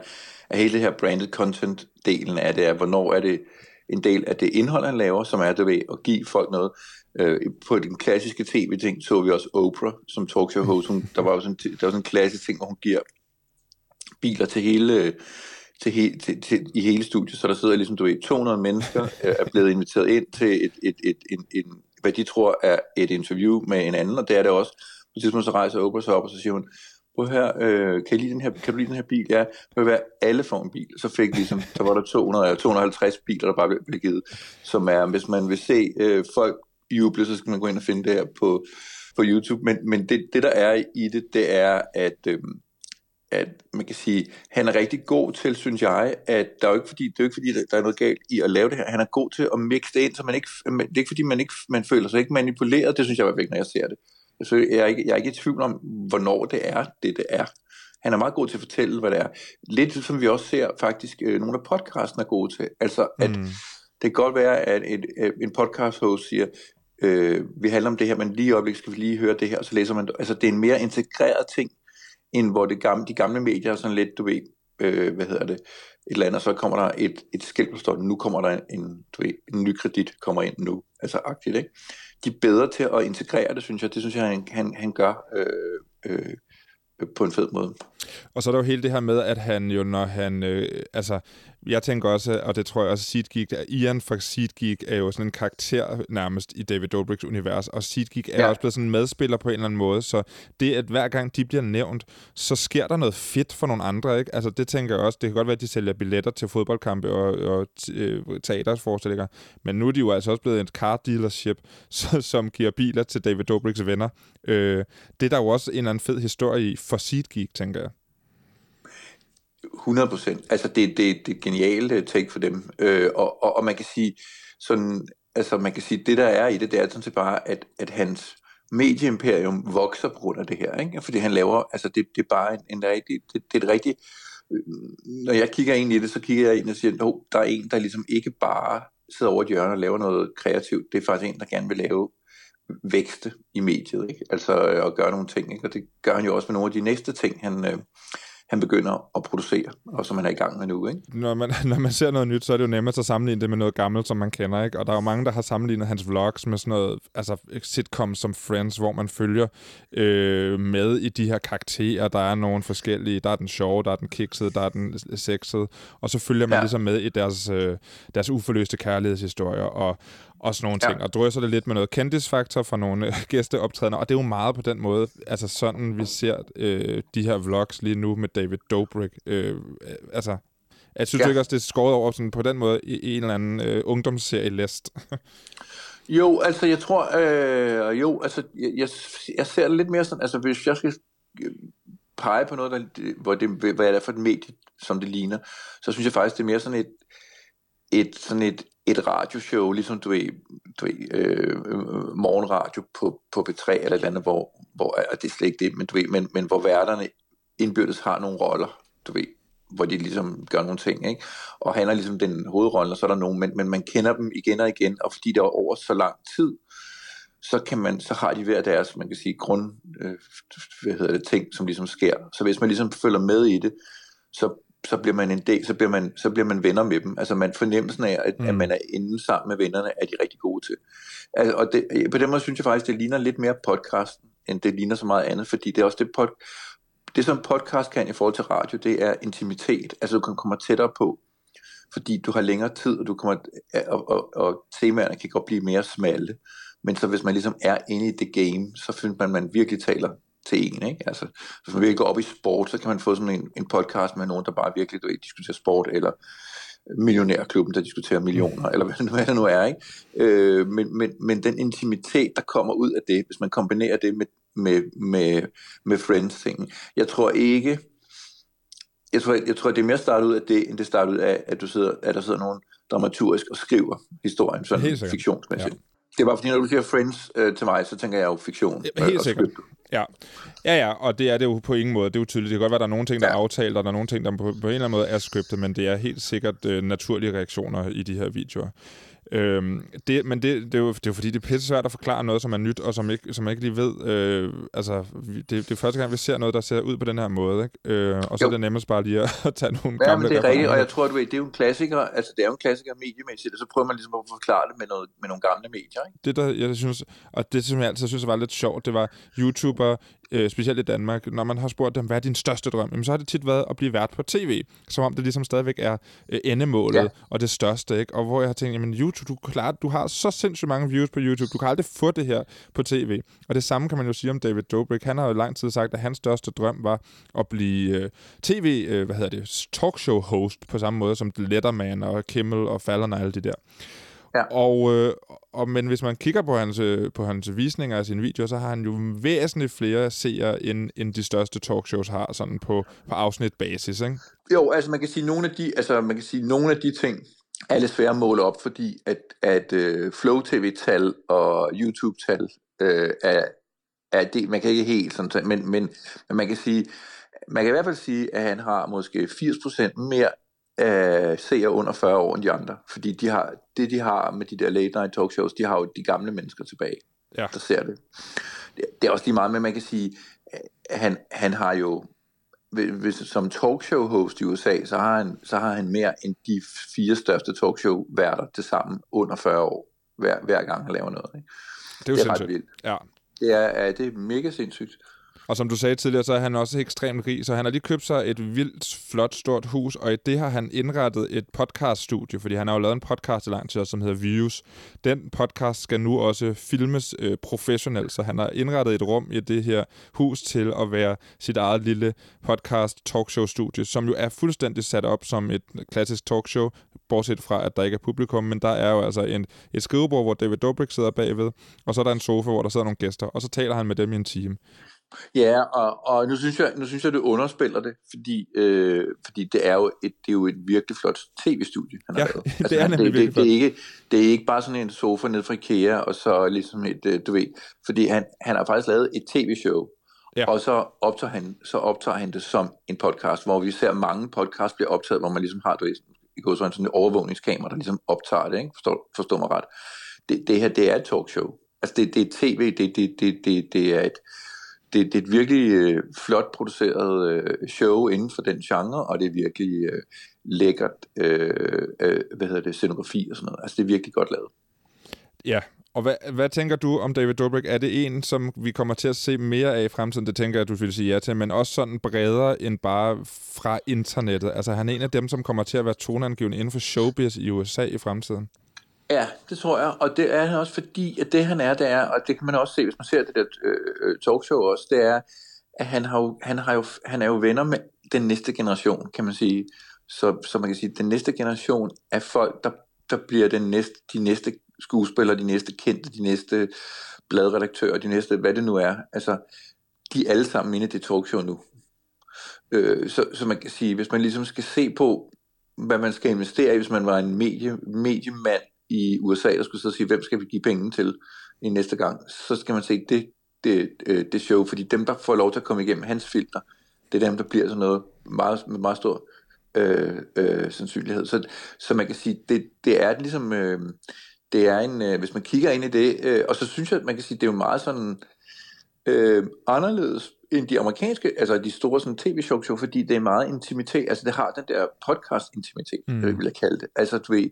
at hele det her branded content delen af det er, hvornår er det en del af det indhold, han laver, som er det ved at give folk noget. Øh, på den klassiske tv-ting så vi også Oprah som talkshow host. Hun, der var jo sådan, der var sådan en klassisk ting, hvor hun giver biler til hele til, he, til, til, i hele studiet, så der sidder ligesom, du ved, 200 mennesker er blevet inviteret ind til et, et, et, en, en, hvad de tror er et interview med en anden, og det er det også. På et tidspunkt så rejser Oprah sig op, og så siger hun, prøv her, øh, kan, I lide den her, kan du lide den her bil? Ja, vil være alle får en bil. Så fik ligesom, så var der 200 eller 250 biler, der bare blev, blev givet, som er, hvis man vil se øh, folk juble, så skal man gå ind og finde det her på, på YouTube. Men, men det, det, der er i det, det er, at, øh, at man kan sige, han er rigtig god til, synes jeg, at der er jo ikke fordi, det er jo ikke fordi, der er noget galt i at lave det her. Han er god til at mixe det ind, så man ikke, det er ikke fordi, man, ikke, man føler sig ikke manipuleret. Det synes jeg er vigtigt, når jeg ser det. Så jeg er, ikke, jeg er ikke i tvivl om, hvornår det er, det det er. Han er meget god til at fortælle, hvad det er. Lidt som vi også ser faktisk, øh, nogle af podcasten er gode til. Altså, at mm. det kan godt være, at et, et, en podcast host siger, øh, vi handler om det her, men lige i øjeblikket skal vi lige høre det her, og så læser man det. Altså, det er en mere integreret ting, end hvor det gamle, de gamle medier er sådan lidt, du ved, øh, hvad hedder det, et eller andet, og så kommer der et, et skilt, der står, nu kommer der en, du ved, en ny kredit, kommer ind nu, altså agtigt, ikke? De er bedre til at integrere det, synes jeg, det synes jeg, han, han, han gør øh, øh, på en fed måde. Og så er der jo hele det her med, at han jo, når han, øh, altså, jeg tænker også, og det tror jeg også, SeatGeek, at Ian fra SeatGeek er jo sådan en karakter nærmest i David Dobrik's univers, og SeatGeek er ja. også blevet sådan en medspiller på en eller anden måde, så det, at hver gang de bliver nævnt, så sker der noget fedt for nogle andre, ikke? Altså det tænker jeg også, det kan godt være, at de sælger billetter til fodboldkampe og, og øh, teatersforestillinger, men nu er de jo altså også blevet et car dealership, så, som giver biler til David Dobrik's venner. Øh, det er der jo også en eller anden fed historie i for SeatGeek, tænker jeg. 100 procent. Altså, det, det, det er genialt øh, take for dem. Øh, og, og, og, man kan sige, sådan, altså, man kan sige, det der er i det, det er sådan set bare, at, at hans medieimperium vokser på grund af det her. Ikke? Fordi han laver, altså, det, det er bare en, en rigtig, det, det er et rigtigt, øh, når jeg kigger ind i det, så kigger jeg ind og siger, at der er en, der ligesom ikke bare sidder over et hjørne og laver noget kreativt. Det er faktisk en, der gerne vil lave vækste i mediet, ikke? Altså øh, at gøre nogle ting, ikke? og det gør han jo også med nogle af de næste ting, han, øh, han begynder at producere, og som han er i gang med nu. Ikke? Når, man, når man ser noget nyt, så er det jo nemmere at sammenligne det med noget gammelt, som man kender. Ikke? Og der er jo mange, der har sammenlignet hans vlogs med sådan noget altså sitcoms som Friends, hvor man følger øh, med i de her karakterer. Der er nogle forskellige. Der er den sjove, der er den kiksede, der er den sexede. Og så følger man ja. ligesom med i deres, øh, deres uforløste kærlighedshistorier. Og, og sådan nogle ting. Ja. Og drøser det lidt med noget kendisfaktor fra nogle øh, gæsteoptrædende, og det er jo meget på den måde, altså sådan vi ser øh, de her vlogs lige nu med David Dobrik. Øh, altså, jeg synes ja. ikke også, det er skåret over sådan på den måde i, en eller anden øh, ungdomsserie læst. jo, altså jeg tror, øh, jo, altså jeg, jeg, jeg ser det lidt mere sådan, altså hvis jeg skal øh, pege på noget, der, hvor det, hvad er det for et medie, som det ligner, så synes jeg faktisk, det er mere sådan et, et, sådan et, et radioshow, ligesom du ved, du ved øh, morgenradio på, på P3 eller et eller andet, hvor, hvor og det slet ikke det, men, du ved, men, men hvor værterne indbyrdes har nogle roller, du ved, hvor de ligesom gør nogle ting, ikke? Og han er ligesom den hovedrolle, og så er der nogen, men, men man kender dem igen og igen, og fordi det er over så lang tid, så, kan man, så har de hver deres, man kan sige, grund, øh, hvad hedder det, ting, som ligesom sker. Så hvis man ligesom følger med i det, så så bliver man en del, så bliver man, så bliver man venner med dem. Altså man fornemmelsen af, at, mm. at man er inde sammen med vennerne, er de rigtig gode til. Altså, og det, på den måde synes jeg faktisk, det ligner lidt mere podcasten, end det ligner så meget andet, fordi det er også det, pod, det som podcast kan i forhold til radio, det er intimitet. Altså du kan komme tættere på, fordi du har længere tid, og, du kommer, og, og, og temaerne kan godt blive mere smalle. Men så hvis man ligesom er inde i det game, så finder man, at man virkelig taler til en. Ikke? Altså, hvis man virkelig går op i sport, så kan man få sådan en, en podcast med nogen, der bare virkelig du ved, diskuterer sport, eller millionærklubben, der diskuterer millioner, eller hvad, hvad det nu er. Ikke? Øh, men, men, men den intimitet, der kommer ud af det, hvis man kombinerer det med, med, med, med Friends-tingen. Jeg tror ikke, jeg tror, jeg tror, det er mere startet ud af det, end det starter ud af, at, du sidder, at der sidder nogen dramaturgisk og skriver historien sådan fiktionsmæssigt. Ja. Det var fordi, når du siger Friends øh, til mig, så tænker jeg jo fiktion. Ja, helt sikkert. Ja. ja, ja, og det er det jo på ingen måde. Det er jo tydeligt. Det kan godt være, at der er nogle ting, der ja. er aftalt, og der er nogle ting, der på, på en eller anden måde er scriptet, men det er helt sikkert øh, naturlige reaktioner i de her videoer. Øhm, det, men det, det, er jo, det er jo fordi, det er pisse svært at forklare noget, som er nyt, og som, ikke, som man ikke lige ved. Øh, altså, det, det er første gang, vi ser noget, der ser ud på den her måde. Ikke? Øh, og så jo. er det nemmest bare lige at, tage nogle ja, gamle... det er rigtigt, og jeg tror, du ved, det er jo en klassiker, altså det er jo en klassiker mediemæssigt, og så prøver man ligesom at forklare det med, noget, med nogle gamle medier. Ikke? Det, der, jeg synes, og det, som jeg altid synes var lidt sjovt, det var YouTuber, øh, specielt i Danmark, når man har spurgt dem, hvad er din største drøm, jamen, så har det tit været at blive vært på tv, som om det ligesom stadigvæk er øh, endemålet ja. og det største. Ikke? Og hvor jeg har tænkt, jamen YouTube, du, klar, du har så sindssygt mange views på YouTube, du kan aldrig få det her på tv. Og det samme kan man jo sige om David Dobrik. Han har jo lang tid sagt, at hans største drøm var at blive øh, tv, øh, hvad hedder det, talkshow host på samme måde som Letterman og Kimmel og Fallon og alle de der. Ja. Og, øh, og, men hvis man kigger på hans, øh, på hans visninger af sine videoer, så har han jo væsentligt flere seere, end, end de største talkshows har, sådan på, på afsnitbasis, ikke? Jo, altså man kan sige, nogle af de, altså man kan sige, nogle af de ting er lidt svære at måle op, fordi at, at uh, Flow TV-tal og YouTube-tal uh, er, er det, man kan ikke helt sådan, men, men, men man kan sige, man kan i hvert fald sige, at han har måske 80% mere uh, seere under 40 år end de andre, fordi de har, det de har med de der late night talkshows, de har jo de gamle mennesker tilbage, ja. der ser det. det. Det er også lige meget, men man kan sige, han, han har jo hvis, som talkshow-host i USA, så har, han, så har han mere end de fire største talkshow-værter til sammen under 40 år, hver, hver gang han laver noget. Ikke? Det er jo det er sindssygt. ret vildt. Ja. Det er, er, det er mega sindssygt. Og som du sagde tidligere, så er han også ekstremt rig, så han har lige købt sig et vildt, flot, stort hus, og i det har han indrettet et podcaststudie, fordi han har jo lavet en podcast i lang tid, som hedder Views. Den podcast skal nu også filmes øh, professionelt, så han har indrettet et rum i det her hus til at være sit eget lille podcast talkshow-studie, som jo er fuldstændig sat op som et klassisk talkshow, bortset fra, at der ikke er publikum, men der er jo altså en, et skrivebord, hvor David Dobrik sidder bagved, og så er der en sofa, hvor der sidder nogle gæster, og så taler han med dem i en time. Ja, og, og nu, synes jeg, nu synes jeg, du underspiller det, fordi, øh, fordi det, er jo et, det er jo et virkelig flot tv-studie, han ja, har lavet. det er nemlig det, det, det, er ikke, det er ikke bare sådan en sofa ned fra IKEA, og så ligesom et, øh, du ved, fordi han, han har faktisk lavet et tv-show, ja. og så optager, han, så optager han det som en podcast, hvor vi ser mange podcasts bliver optaget, hvor man ligesom har, du ved, i går sådan en overvågningskamera, der ligesom optager det, ikke? Forstår, forstår mig ret. Det, det her, det er et talkshow. Altså, det, det er tv, det, det, det, det, det er et det, det er et virkelig øh, flot produceret øh, show inden for den genre, og det er virkelig øh, lækkert, øh, øh, hvad hedder det, scenografi og sådan noget. Altså det er virkelig godt lavet. Ja, og hvad, hvad tænker du om David Dobrik? Er det en, som vi kommer til at se mere af i fremtiden? Det tænker jeg, du vil sige ja til, men også sådan bredere end bare fra internettet. Altså han er en af dem, som kommer til at være toneangivende inden for showbiz i USA i fremtiden. Ja, det tror jeg, og det er han også fordi, at det han er, det er, og det kan man også se, hvis man ser det der øh, øh, talkshow også, det er, at han, har jo, han, har jo, han er jo venner med den næste generation, kan man sige. Så, så man kan sige, den næste generation af folk, der, der bliver den næste, de næste skuespillere, de næste kendte, de næste bladredaktører, de næste, hvad det nu er. Altså, de er alle sammen inde i det talkshow nu. Øh, så, så man kan sige, hvis man ligesom skal se på, hvad man skal investere i, hvis man var en medie, mediemand i USA, der skulle så sige, hvem skal vi give penge til i næste gang, så skal man se det, det, det show, fordi dem, der får lov til at komme igennem hans filter, det er dem, der bliver sådan noget meget, med meget stor øh, øh, sandsynlighed. Så, så man kan sige, det, det er ligesom, øh, det er en, øh, hvis man kigger ind i det, øh, og så synes jeg, at man kan sige, det er jo meget sådan øh, anderledes end de amerikanske, altså de store sådan tv-show, show, fordi det er meget intimitet, altså det har den der podcast-intimitet, mm. vil jeg kalde det. Altså du ved,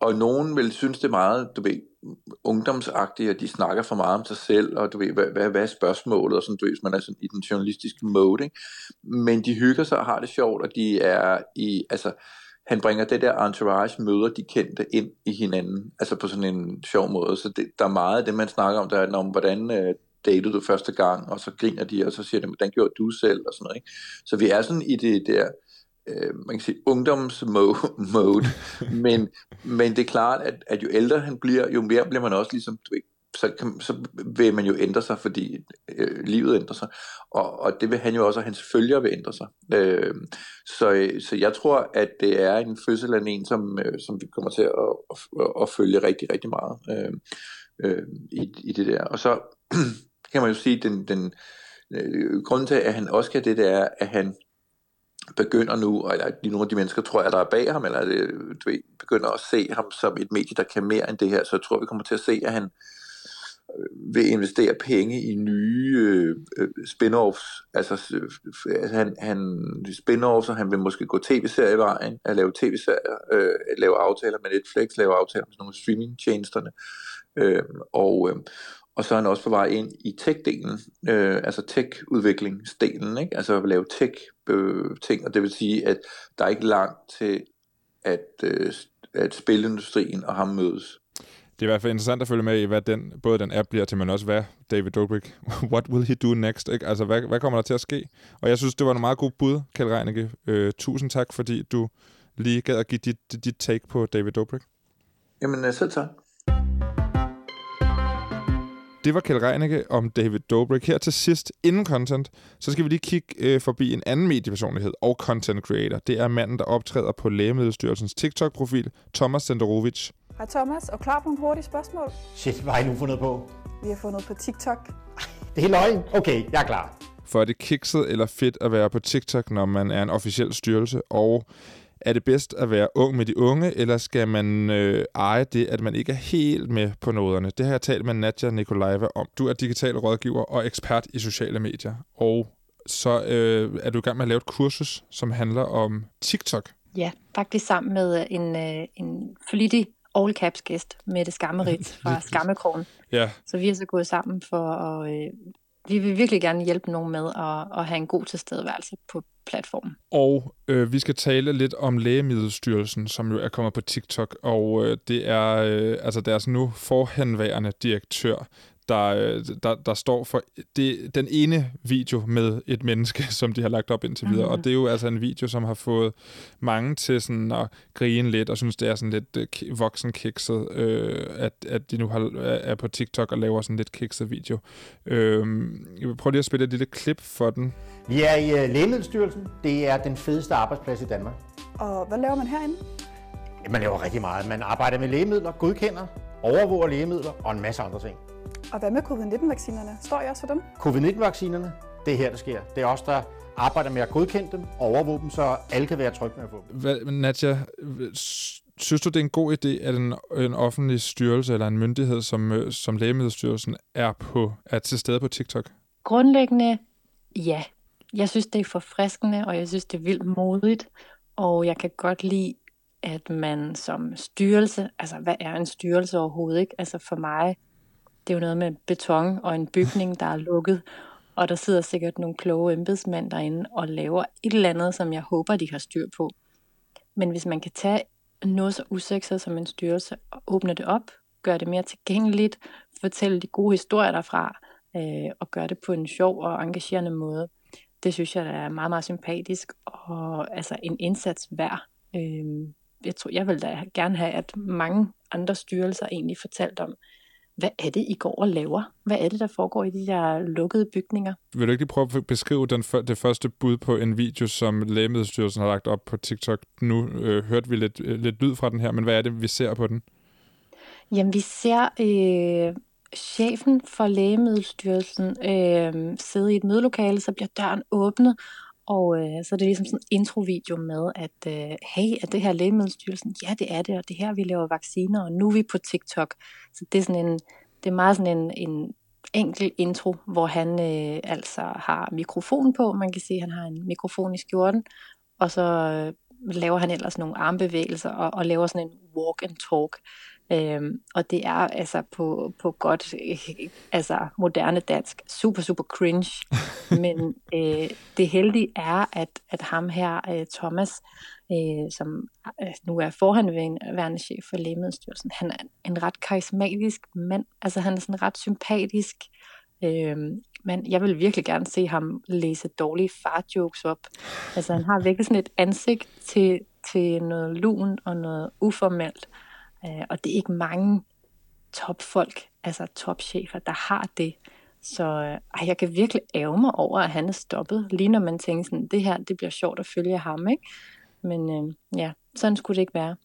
og nogen vil synes det er meget, du ved, ungdomsagtigt, at de snakker for meget om sig selv, og du ved, hvad, hvad, hvad er spørgsmålet, og sådan, du ved, man er sådan i den journalistiske mode, ikke? Men de hygger sig og har det sjovt, og de er i, altså, han bringer det der entourage, møder de kendte ind i hinanden, altså på sådan en sjov måde, så det, der er meget af det, man snakker om, der er om, hvordan øh, datede du første gang, og så griner de, og så siger de, hvordan gjorde du selv, og sådan noget, ikke? Så vi er sådan i det der, øh, man kan sige, ungdomsmode, men, men det er klart, at, at jo ældre han bliver, jo mere bliver man også ligesom, du ved, så, kan, så vil man jo ændre sig, fordi øh, livet ændrer sig, og, og det vil han jo også, og hans følgere vil ændre sig. Øh, så, så jeg tror, at det er en fødsel af en, som, øh, som vi kommer til at, at, at, at følge rigtig, rigtig meget øh, øh, i, i det der. Og så kan man jo sige, den, den øh, grunden til, at han også kan det, det er, at han begynder nu, eller nogle af de mennesker, tror jeg, der er bag ham, eller det, du ved, begynder at se ham som et medie, der kan mere end det her, så jeg tror, vi kommer til at se, at han øh, vil investere penge i nye øh, øh spin-offs, altså øh, han, han spin-offs, og han vil måske gå tv-serievejen, at lave tv-serier, øh, lave aftaler med Netflix, lave aftaler med nogle streaming-tjenesterne, øh, og, øh, og så er han også på vej ind i tech-delen, øh, altså tech-udviklingsdelen, ikke? altså at lave tech-ting, og det vil sige, at der er ikke langt til, at, øh, at spilindustrien og ham mødes. Det er i hvert fald interessant at følge med i, hvad den, både den app bliver til, men også hvad David Dobrik, what will he do next? Ikke? Altså, hvad, hvad kommer der til at ske? Og jeg synes, det var en meget god bud, Kjeld Reinicke. Øh, tusind tak, fordi du lige gad at give dit, dit take på David Dobrik. Jamen, øh, selv tak. Det var Kjeld Reinicke om David Dobrik. Her til sidst, inden content, så skal vi lige kigge øh, forbi en anden mediepersonlighed og content creator. Det er manden, der optræder på Lægemiddelstyrelsens TikTok-profil, Thomas Senderovic. Hej Thomas, og klar på en hurtig spørgsmål? Shit, hvad har I nu fundet på? Vi har fundet på TikTok. Det er løgn? Okay, jeg er klar. For er det kikset eller fedt at være på TikTok, når man er en officiel styrelse? Og er det bedst at være ung med de unge, eller skal man øh, eje det, at man ikke er helt med på noderne? Det har jeg talt med Nadja Nikolajeva om. Du er digital rådgiver og ekspert i sociale medier. Og så øh, er du i gang med at lave et kursus, som handler om TikTok. Ja, faktisk sammen med en, øh, en flittig all caps gæst, Mette Skammerit fra Skammekrogen. Ja. Så vi er så gået sammen for at... Øh, vi vil virkelig gerne hjælpe nogen med at, at have en god tilstedeværelse på platformen. Og øh, vi skal tale lidt om Lægemiddelstyrelsen, som jo er kommet på TikTok, og øh, det er øh, altså deres nu forhenværende direktør, der, øh, der, der står for det, den ene video med et menneske, som de har lagt op indtil videre. Og det er jo altså en video, som har fået mange til sådan at grine lidt, og synes, det er sådan lidt øh, voksenkikset, øh, at, at de nu har, er på TikTok og laver sådan lidt kikset video. Øh, jeg vil prøve lige at spille et lille klip for den. Vi er i uh, Lægemiddelstyrelsen. Det er den fedeste arbejdsplads i Danmark. Og hvad laver man herinde? Man laver rigtig meget. Man arbejder med lægemidler, godkender, overvåger lægemidler og en masse andre ting. Og hvad med covid-19-vaccinerne? Står jeg også for dem? Covid-19-vaccinerne, det er her, der sker. Det er os, der arbejder med at godkende dem og overvåge dem, så alle kan være trygge med at få dem. Hvad, Nadja, synes du, det er en god idé, at en, en offentlig styrelse eller en myndighed som, som Lægemiddelstyrelsen er, på, er til stede på TikTok? Grundlæggende, ja. Jeg synes, det er forfriskende, og jeg synes, det er vildt modigt. Og jeg kan godt lide, at man som styrelse, altså hvad er en styrelse overhovedet, ikke? Altså for mig, det er jo noget med beton og en bygning, der er lukket, og der sidder sikkert nogle kloge embedsmænd derinde og laver et eller andet, som jeg håber, de har styr på. Men hvis man kan tage noget så usekset som en styrelse og åbne det op, gøre det mere tilgængeligt, fortælle de gode historier derfra, øh, og gøre det på en sjov og engagerende måde, det synes jeg er meget, meget sympatisk, og altså en indsats værd. Øh, jeg, tror, jeg vil da gerne have, at mange andre styrelser egentlig fortalt om, hvad er det, I går og laver? Hvad er det, der foregår i de der lukkede bygninger? Vil du ikke lige prøve at beskrive den, det første bud på en video, som Lægemiddelstyrelsen har lagt op på TikTok? Nu øh, hørte vi lidt, øh, lidt lyd fra den her, men hvad er det, vi ser på den? Jamen, vi ser øh, chefen for Lægemiddelstyrelsen øh, sidde i et mødelokale, så bliver døren åbnet, og øh, så er det ligesom sådan en introvideo med, at øh, hey, er det her Lægemiddelstyrelsen? Ja, det er det, og det her, vi laver vacciner, og nu er vi på TikTok. Så det er sådan en, det er meget sådan en, en enkel intro, hvor han øh, altså har mikrofon på. Man kan se, at han har en mikrofon i skjorten, og så øh, laver han ellers nogle armbevægelser og, og laver sådan en walk and talk. Øhm, og det er altså på, på godt øh, altså moderne dansk super super cringe. Men øh, det heldige er at, at ham her øh, Thomas øh, som øh, nu er forhandværende chef for Lægemiddelstyrelsen han er en ret karismatisk mand. Altså han er sådan ret sympatisk. Øh, men jeg vil virkelig gerne se ham læse dårlige fartjokes op. Altså han har virkelig sådan et ansigt til, til noget lun og noget uformelt Øh, og det er ikke mange topfolk, altså topchefer, der har det. Så øh, jeg kan virkelig ære mig over, at han er stoppet. Lige når man tænker sådan, det her, det bliver sjovt at følge ham, ikke? Men øh, ja, sådan skulle det ikke være.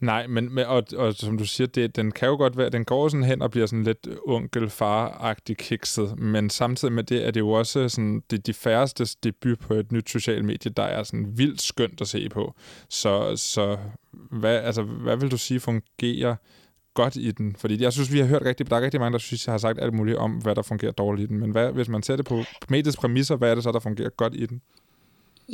Nej, men, men og, og som du siger, det, den kan jo godt være, den går sådan hen og bliver sådan lidt onkel-far-agtig kikset, men samtidig med det er det jo også sådan, det de færreste debut på et nyt socialt medie, der er sådan vildt skønt at se på. Så, så hvad, altså, hvad vil du sige fungerer godt i den? Fordi jeg synes, vi har hørt rigtig, der er rigtig mange, der synes, jeg har sagt alt muligt om, hvad der fungerer dårligt i den. Men hvad, hvis man ser det på mediets præmisser, hvad er det så, der fungerer godt i den?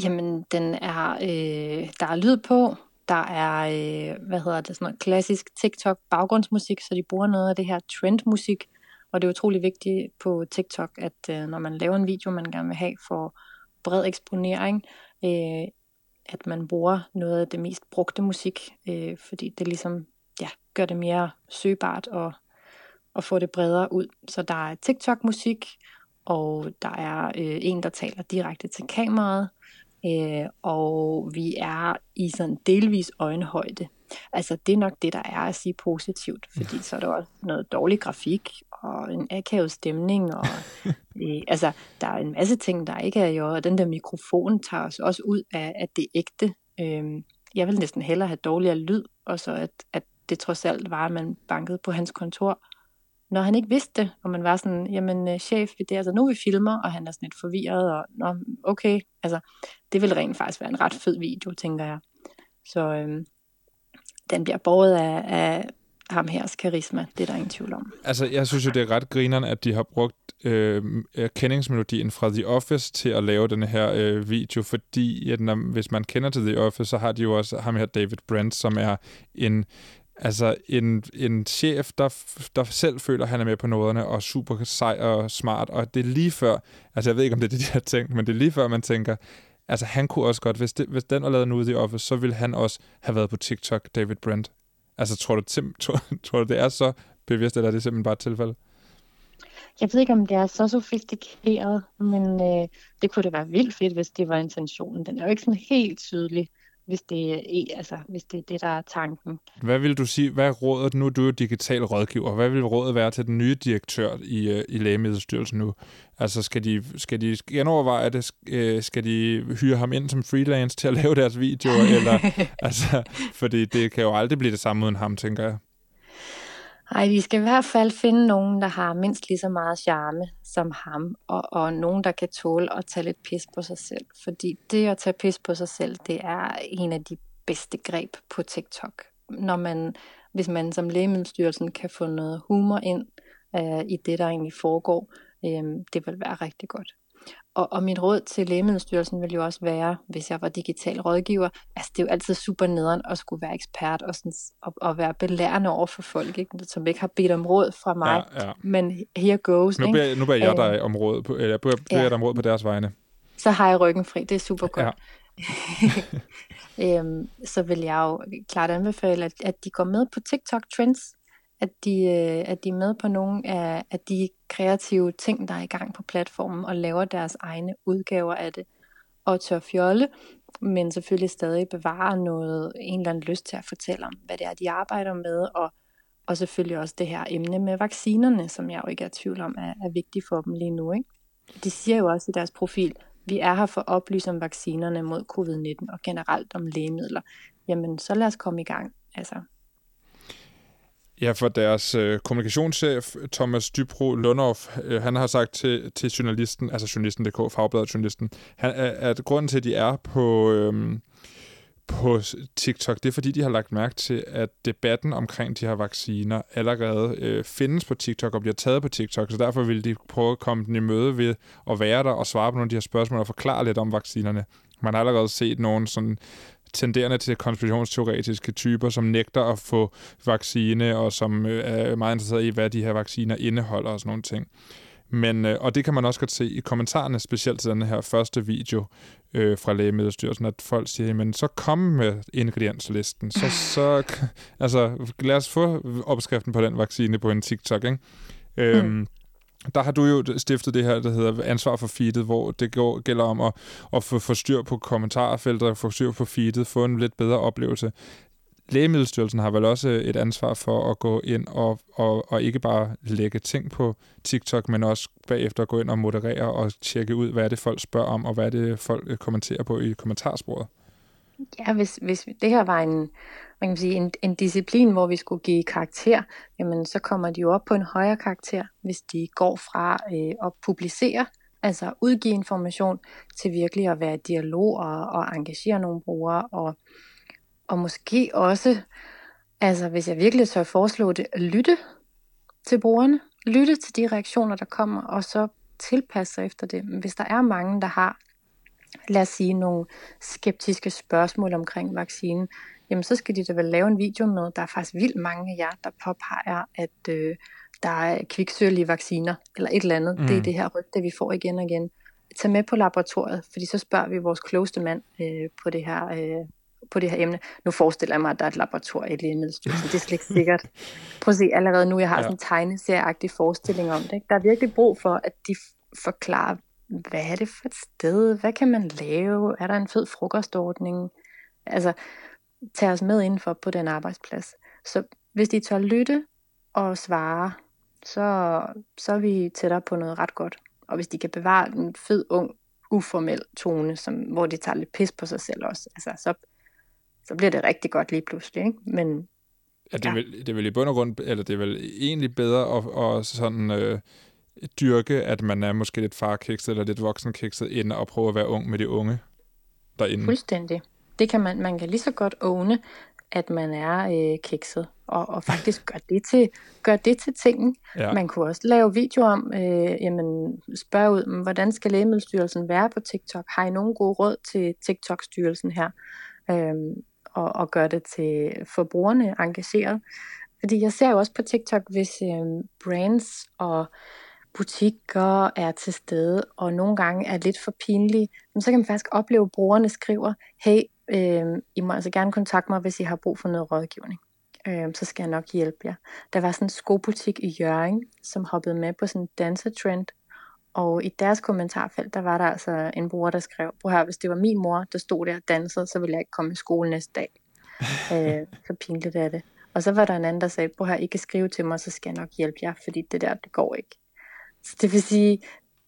Jamen, den er, øh, der er lyd på, der er, øh, hvad hedder det, sådan noget klassisk TikTok baggrundsmusik, så de bruger noget af det her trendmusik. Og det er utrolig vigtigt på TikTok, at øh, når man laver en video, man gerne vil have for bred eksponering, øh, at man bruger noget af det mest brugte musik, øh, fordi det ligesom ja, gør det mere søgbart og, og få det bredere ud. Så der er TikTok-musik, og der er øh, en, der taler direkte til kameraet, øh, og vi er i sådan delvis øjenhøjde. Altså, det er nok det, der er at sige positivt, fordi så er der også noget dårlig grafik og en akavet stemning, og øh, altså, der er en masse ting, der ikke er jo, og den der mikrofon tager os også ud af, at det er ægte. Øh, jeg vil næsten hellere have dårligere lyd, og så at, at det trods alt var, at man bankede på hans kontor, når han ikke vidste det, og man var sådan, jamen øh, chef, det er altså nu vi filmer, og han er sådan lidt forvirret, og nå, okay, altså det vil rent faktisk være en ret fed video, tænker jeg. Så øhm, den bliver båret af, af ham hers karisma, det er der ingen tvivl om. Altså, jeg synes jo, det er ret grineren, at de har brugt øh, kendingsmelodien fra The Office til at lave den her øh, video, fordi at når, hvis man kender til The Office, så har de jo også ham her David Brent, som er en Altså en, en chef, der, der selv føler, at han er med på noderne, og super sej og smart, og det er lige før, altså jeg ved ikke, om det er det, de har tænkt, men det er lige før, man tænker, altså han kunne også godt, hvis, det, hvis den var lavet nu i The Office, så ville han også have været på TikTok, David Brent. Altså tror du, Tim, tror, tror du det er så bevidst, eller er det simpelthen bare et tilfælde? Jeg ved ikke, om det er så sofistikeret, men øh, det kunne da være vildt fedt, hvis det var intentionen. Den er jo ikke sådan helt tydelig hvis det, er, altså, hvis det er det, der er tanken. Hvad vil du sige, hvad er rådet, nu du er digital rådgiver, hvad vil rådet være til den nye direktør i, øh, i Lægemiddelstyrelsen nu? Altså skal de, skal de genoverveje det, øh, skal de hyre ham ind som freelance til at lave deres videoer, eller, altså, fordi det kan jo aldrig blive det samme uden ham, tænker jeg. Ej, vi skal i hvert fald finde nogen, der har mindst lige så meget charme som ham, og, og nogen, der kan tåle at tage lidt pis på sig selv. Fordi det at tage pis på sig selv, det er en af de bedste greb på TikTok. Når man, hvis man som lægemiddelstyrelsen kan få noget humor ind øh, i det, der egentlig foregår, øh, det vil være rigtig godt. Og, og mit råd til Lægemiddelstyrelsen vil jo også være, hvis jeg var digital rådgiver, altså det er jo altid super nederen at skulle være ekspert og, sådan, og, og være belærende over for folk, ikke? som ikke har bedt om råd fra mig, ja, ja. men here goes. Nu beder, nu beder jeg dig om råd på, eller beder, ja. jeg dig om råd på deres vegne. Så har jeg ryggen fri, det er super godt. Ja. øhm, så vil jeg jo klart anbefale, at, at de går med på TikTok Trends, at de, øh, at de er med på nogle af, af de kreative ting, der er i gang på platformen, og laver deres egne udgaver af det. Og tør fjolle, men selvfølgelig stadig bevare noget, en eller anden lyst til at fortælle om, hvad det er, de arbejder med, og, og selvfølgelig også det her emne med vaccinerne, som jeg jo ikke er i tvivl om, er, er vigtigt for dem lige nu. Ikke? De siger jo også i deres profil, vi er her for at oplyse om vaccinerne mod covid-19 og generelt om lægemidler. Jamen, så lad os komme i gang. Altså, Ja, for deres øh, kommunikationschef, Thomas Dybro Lundhoff, øh, han har sagt til, til journalisten, altså journalisten.dk, fagbladet journalisten, han, at grunden til, at de er på, øh, på TikTok, det er fordi, de har lagt mærke til, at debatten omkring de her vacciner allerede øh, findes på TikTok og bliver taget på TikTok, så derfor vil de prøve at komme den i møde ved at være der og svare på nogle af de her spørgsmål og forklare lidt om vaccinerne. Man har allerede set nogle sådan tenderende til konspirationsteoretiske typer, som nægter at få vaccine, og som øh, er meget interesseret i, hvad de her vacciner indeholder og sådan nogle ting. Men, øh, og det kan man også godt se i kommentarerne, specielt til den her første video øh, fra Lægemiddelstyrelsen, at folk siger, men så kom med ingredienslisten. Så, så, altså, lad os få opskriften på den vaccine på en TikTok, ikke? Mm. Der har du jo stiftet det her, der hedder ansvar for feedet, hvor det går, gælder om at, at få, få styr på kommentarfeltet, få styr på feedet, få en lidt bedre oplevelse. Lægemiddelstyrelsen har vel også øh, et ansvar for at gå ind og, og, og ikke bare lægge ting på TikTok, men også bagefter gå ind og moderere og tjekke ud, hvad er det folk spørger om, og hvad er det folk øh, kommenterer på i kommentarsporet. Ja, hvis, hvis det her var en, man kan sige, en, en disciplin, hvor vi skulle give karakter, jamen så kommer de jo op på en højere karakter, hvis de går fra øh, at publicere, altså udgive information, til virkelig at være i dialog og, og engagere nogle brugere, og, og måske også, altså hvis jeg virkelig tør foreslå det, lytte til brugerne, lytte til de reaktioner, der kommer, og så tilpasse sig efter det. Hvis der er mange, der har lad os sige, nogle skeptiske spørgsmål omkring vaccinen, jamen så skal de da vel lave en video med, der er faktisk vildt mange af jer, der påpeger, at øh, der er kviksøl i vacciner, eller et eller andet. Mm. Det er det her rygte, vi får igen og igen. Tag med på laboratoriet, fordi så spørger vi vores klogeste mand øh, på det her øh, på det her emne. Nu forestiller jeg mig, at der er et laboratorium i Lægemiddelstyrelsen. Det er slet ikke sikkert. Prøv at se, allerede nu, jeg har ja. sådan en tegneserieagtig forestilling om det. Ikke? Der er virkelig brug for, at de forklarer, hvad er det for et sted? Hvad kan man lave? Er der en fed frokostordning? Altså, tage os med indenfor på den arbejdsplads. Så hvis de tør lytte og svare, så, så er vi tættere på noget ret godt. Og hvis de kan bevare en fed, ung, uformel tone, som, hvor de tager lidt pis på sig selv også, altså, så, så bliver det rigtig godt lige pludselig. Ikke? Men Ja, det, er vel, det er vel i bund og grund, eller det er vel egentlig bedre at, at sådan øh, dyrke, at man er måske lidt farkikset eller lidt voksenkikset, end at prøve at være ung med de unge derinde. Fuldstændig. Det kan man, man kan lige så godt åne, at man er øh, kikset, og, og faktisk gør det til, gør det til tingen. Ja. Man kunne også lave video om, øh, jamen, spørge ud, "Men hvordan skal Lægemiddelstyrelsen være på TikTok? Har I nogen gode råd til TikTok-styrelsen her? Øhm, og, og gøre det til forbrugerne engageret. Fordi jeg ser jo også på TikTok, hvis øh, brands og butikker er til stede, og nogle gange er lidt for pinlige, men så kan man faktisk opleve, at brugerne skriver, hey, øh, I må altså gerne kontakte mig, hvis I har brug for noget rådgivning. Øh, så skal jeg nok hjælpe jer. Der var sådan en skobutik i Jørgen, som hoppede med på sådan en dansetrend, og i deres kommentarfelt, der var der altså en bruger, der skrev, på her, hvis det var min mor, der stod der og dansede, så ville jeg ikke komme i skole næste dag. øh, så pinligt er det. Og så var der en anden, der sagde, prøv her, I kan skrive til mig, så skal jeg nok hjælpe jer, fordi det der, det går ikke. Så det vil sige,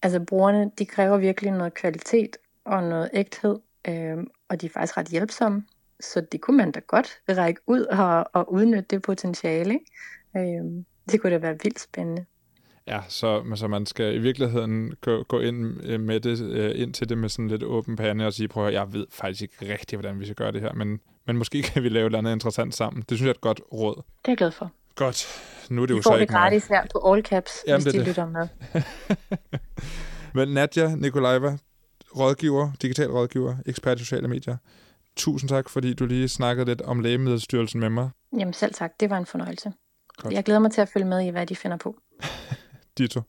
altså brugerne, de kræver virkelig noget kvalitet og noget ægthed, øh, og de er faktisk ret hjælpsomme. Så det kunne man da godt række ud og, og udnytte det potentiale. Ikke? Øh, det kunne da være vildt spændende. Ja, så, så man skal i virkeligheden gå, gå ind øh, med det, øh, ind til det med sådan lidt åben pande og sige, prøv at høre, jeg ved faktisk ikke rigtigt, hvordan vi skal gøre det her, men, men måske kan vi lave et eller andet interessant sammen. Det synes jeg er et godt råd. Det er jeg glad for. Godt. Nu er det De jo får så det ikke mig. gratis her på All Caps, Jamen, hvis det de det. lytter med. Men Nadja Nikolajeva, rådgiver, digital rådgiver, ekspert i sociale medier. Tusind tak, fordi du lige snakkede lidt om Lægemiddelstyrelsen med mig. Jamen selv tak, det var en fornøjelse. Godt. Jeg glæder mig til at følge med i, hvad de finder på. Dito.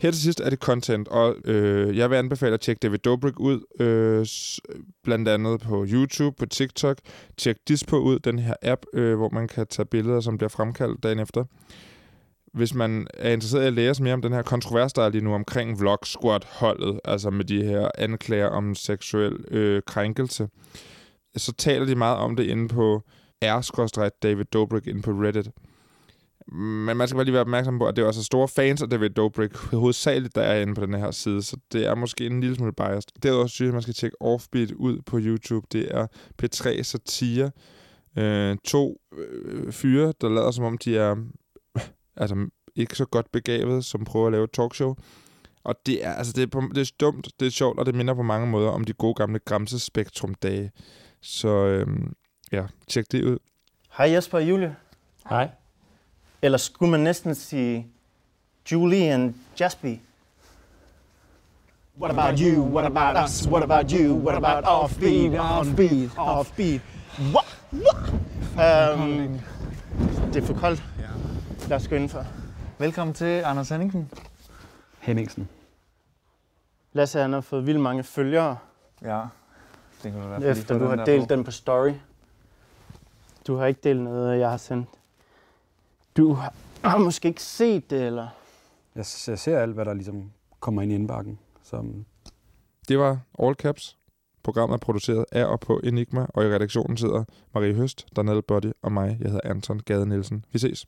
Her til sidst er det content, og øh, jeg vil anbefale at tjekke David Dobrik ud, øh, blandt andet på YouTube, på TikTok. Tjek Dispo ud, den her app, øh, hvor man kan tage billeder, som bliver fremkaldt dagen efter. Hvis man er interesseret i at læse mere om den her kontrovers, der er lige nu omkring Vlog Squad-holdet, altså med de her anklager om seksuel øh, krænkelse, så taler de meget om det inde på r David Dobrik inde på Reddit. Men man skal bare lige være opmærksom på, at det er også store fans af David Dobrik, hovedsageligt der er inde på den her side, så det er måske en lille smule biased. Derudover synes jeg, at man skal tjekke Offbeat ud på YouTube. Det er P3 Satire. Øh, to øh, fyre, der lader som om, de er altså, ikke så godt begavet, som prøver at lave et talkshow. Og det er, altså, det er, på, det er dumt, det er sjovt, og det minder på mange måder om de gode gamle Gramse Spektrum-dage. Så øhm, ja, tjek det ud. Hej Jesper og Julie. Hej. Eller skulle man næsten sige Julie and Jasper? What about you? What about us? What about you? What about offbeat? Offbeat? Offbeat? What? What? Um, det er for koldt. Lad os gå indenfor. Velkommen til Anders Henningsen. Henningsen. Lasse han har fået vildt mange følgere, Ja, det kunne være, efter du har delt på. den på story. Du har ikke delt noget, jeg har sendt. Du har, måske ikke set det, eller? Jeg, jeg ser alt, hvad der ligesom kommer ind i indbakken. Så Det var All Caps. Programmet er produceret af og på Enigma, og i redaktionen sidder Marie Høst, Daniel Body og mig. Jeg hedder Anton Gade Nielsen. Vi ses.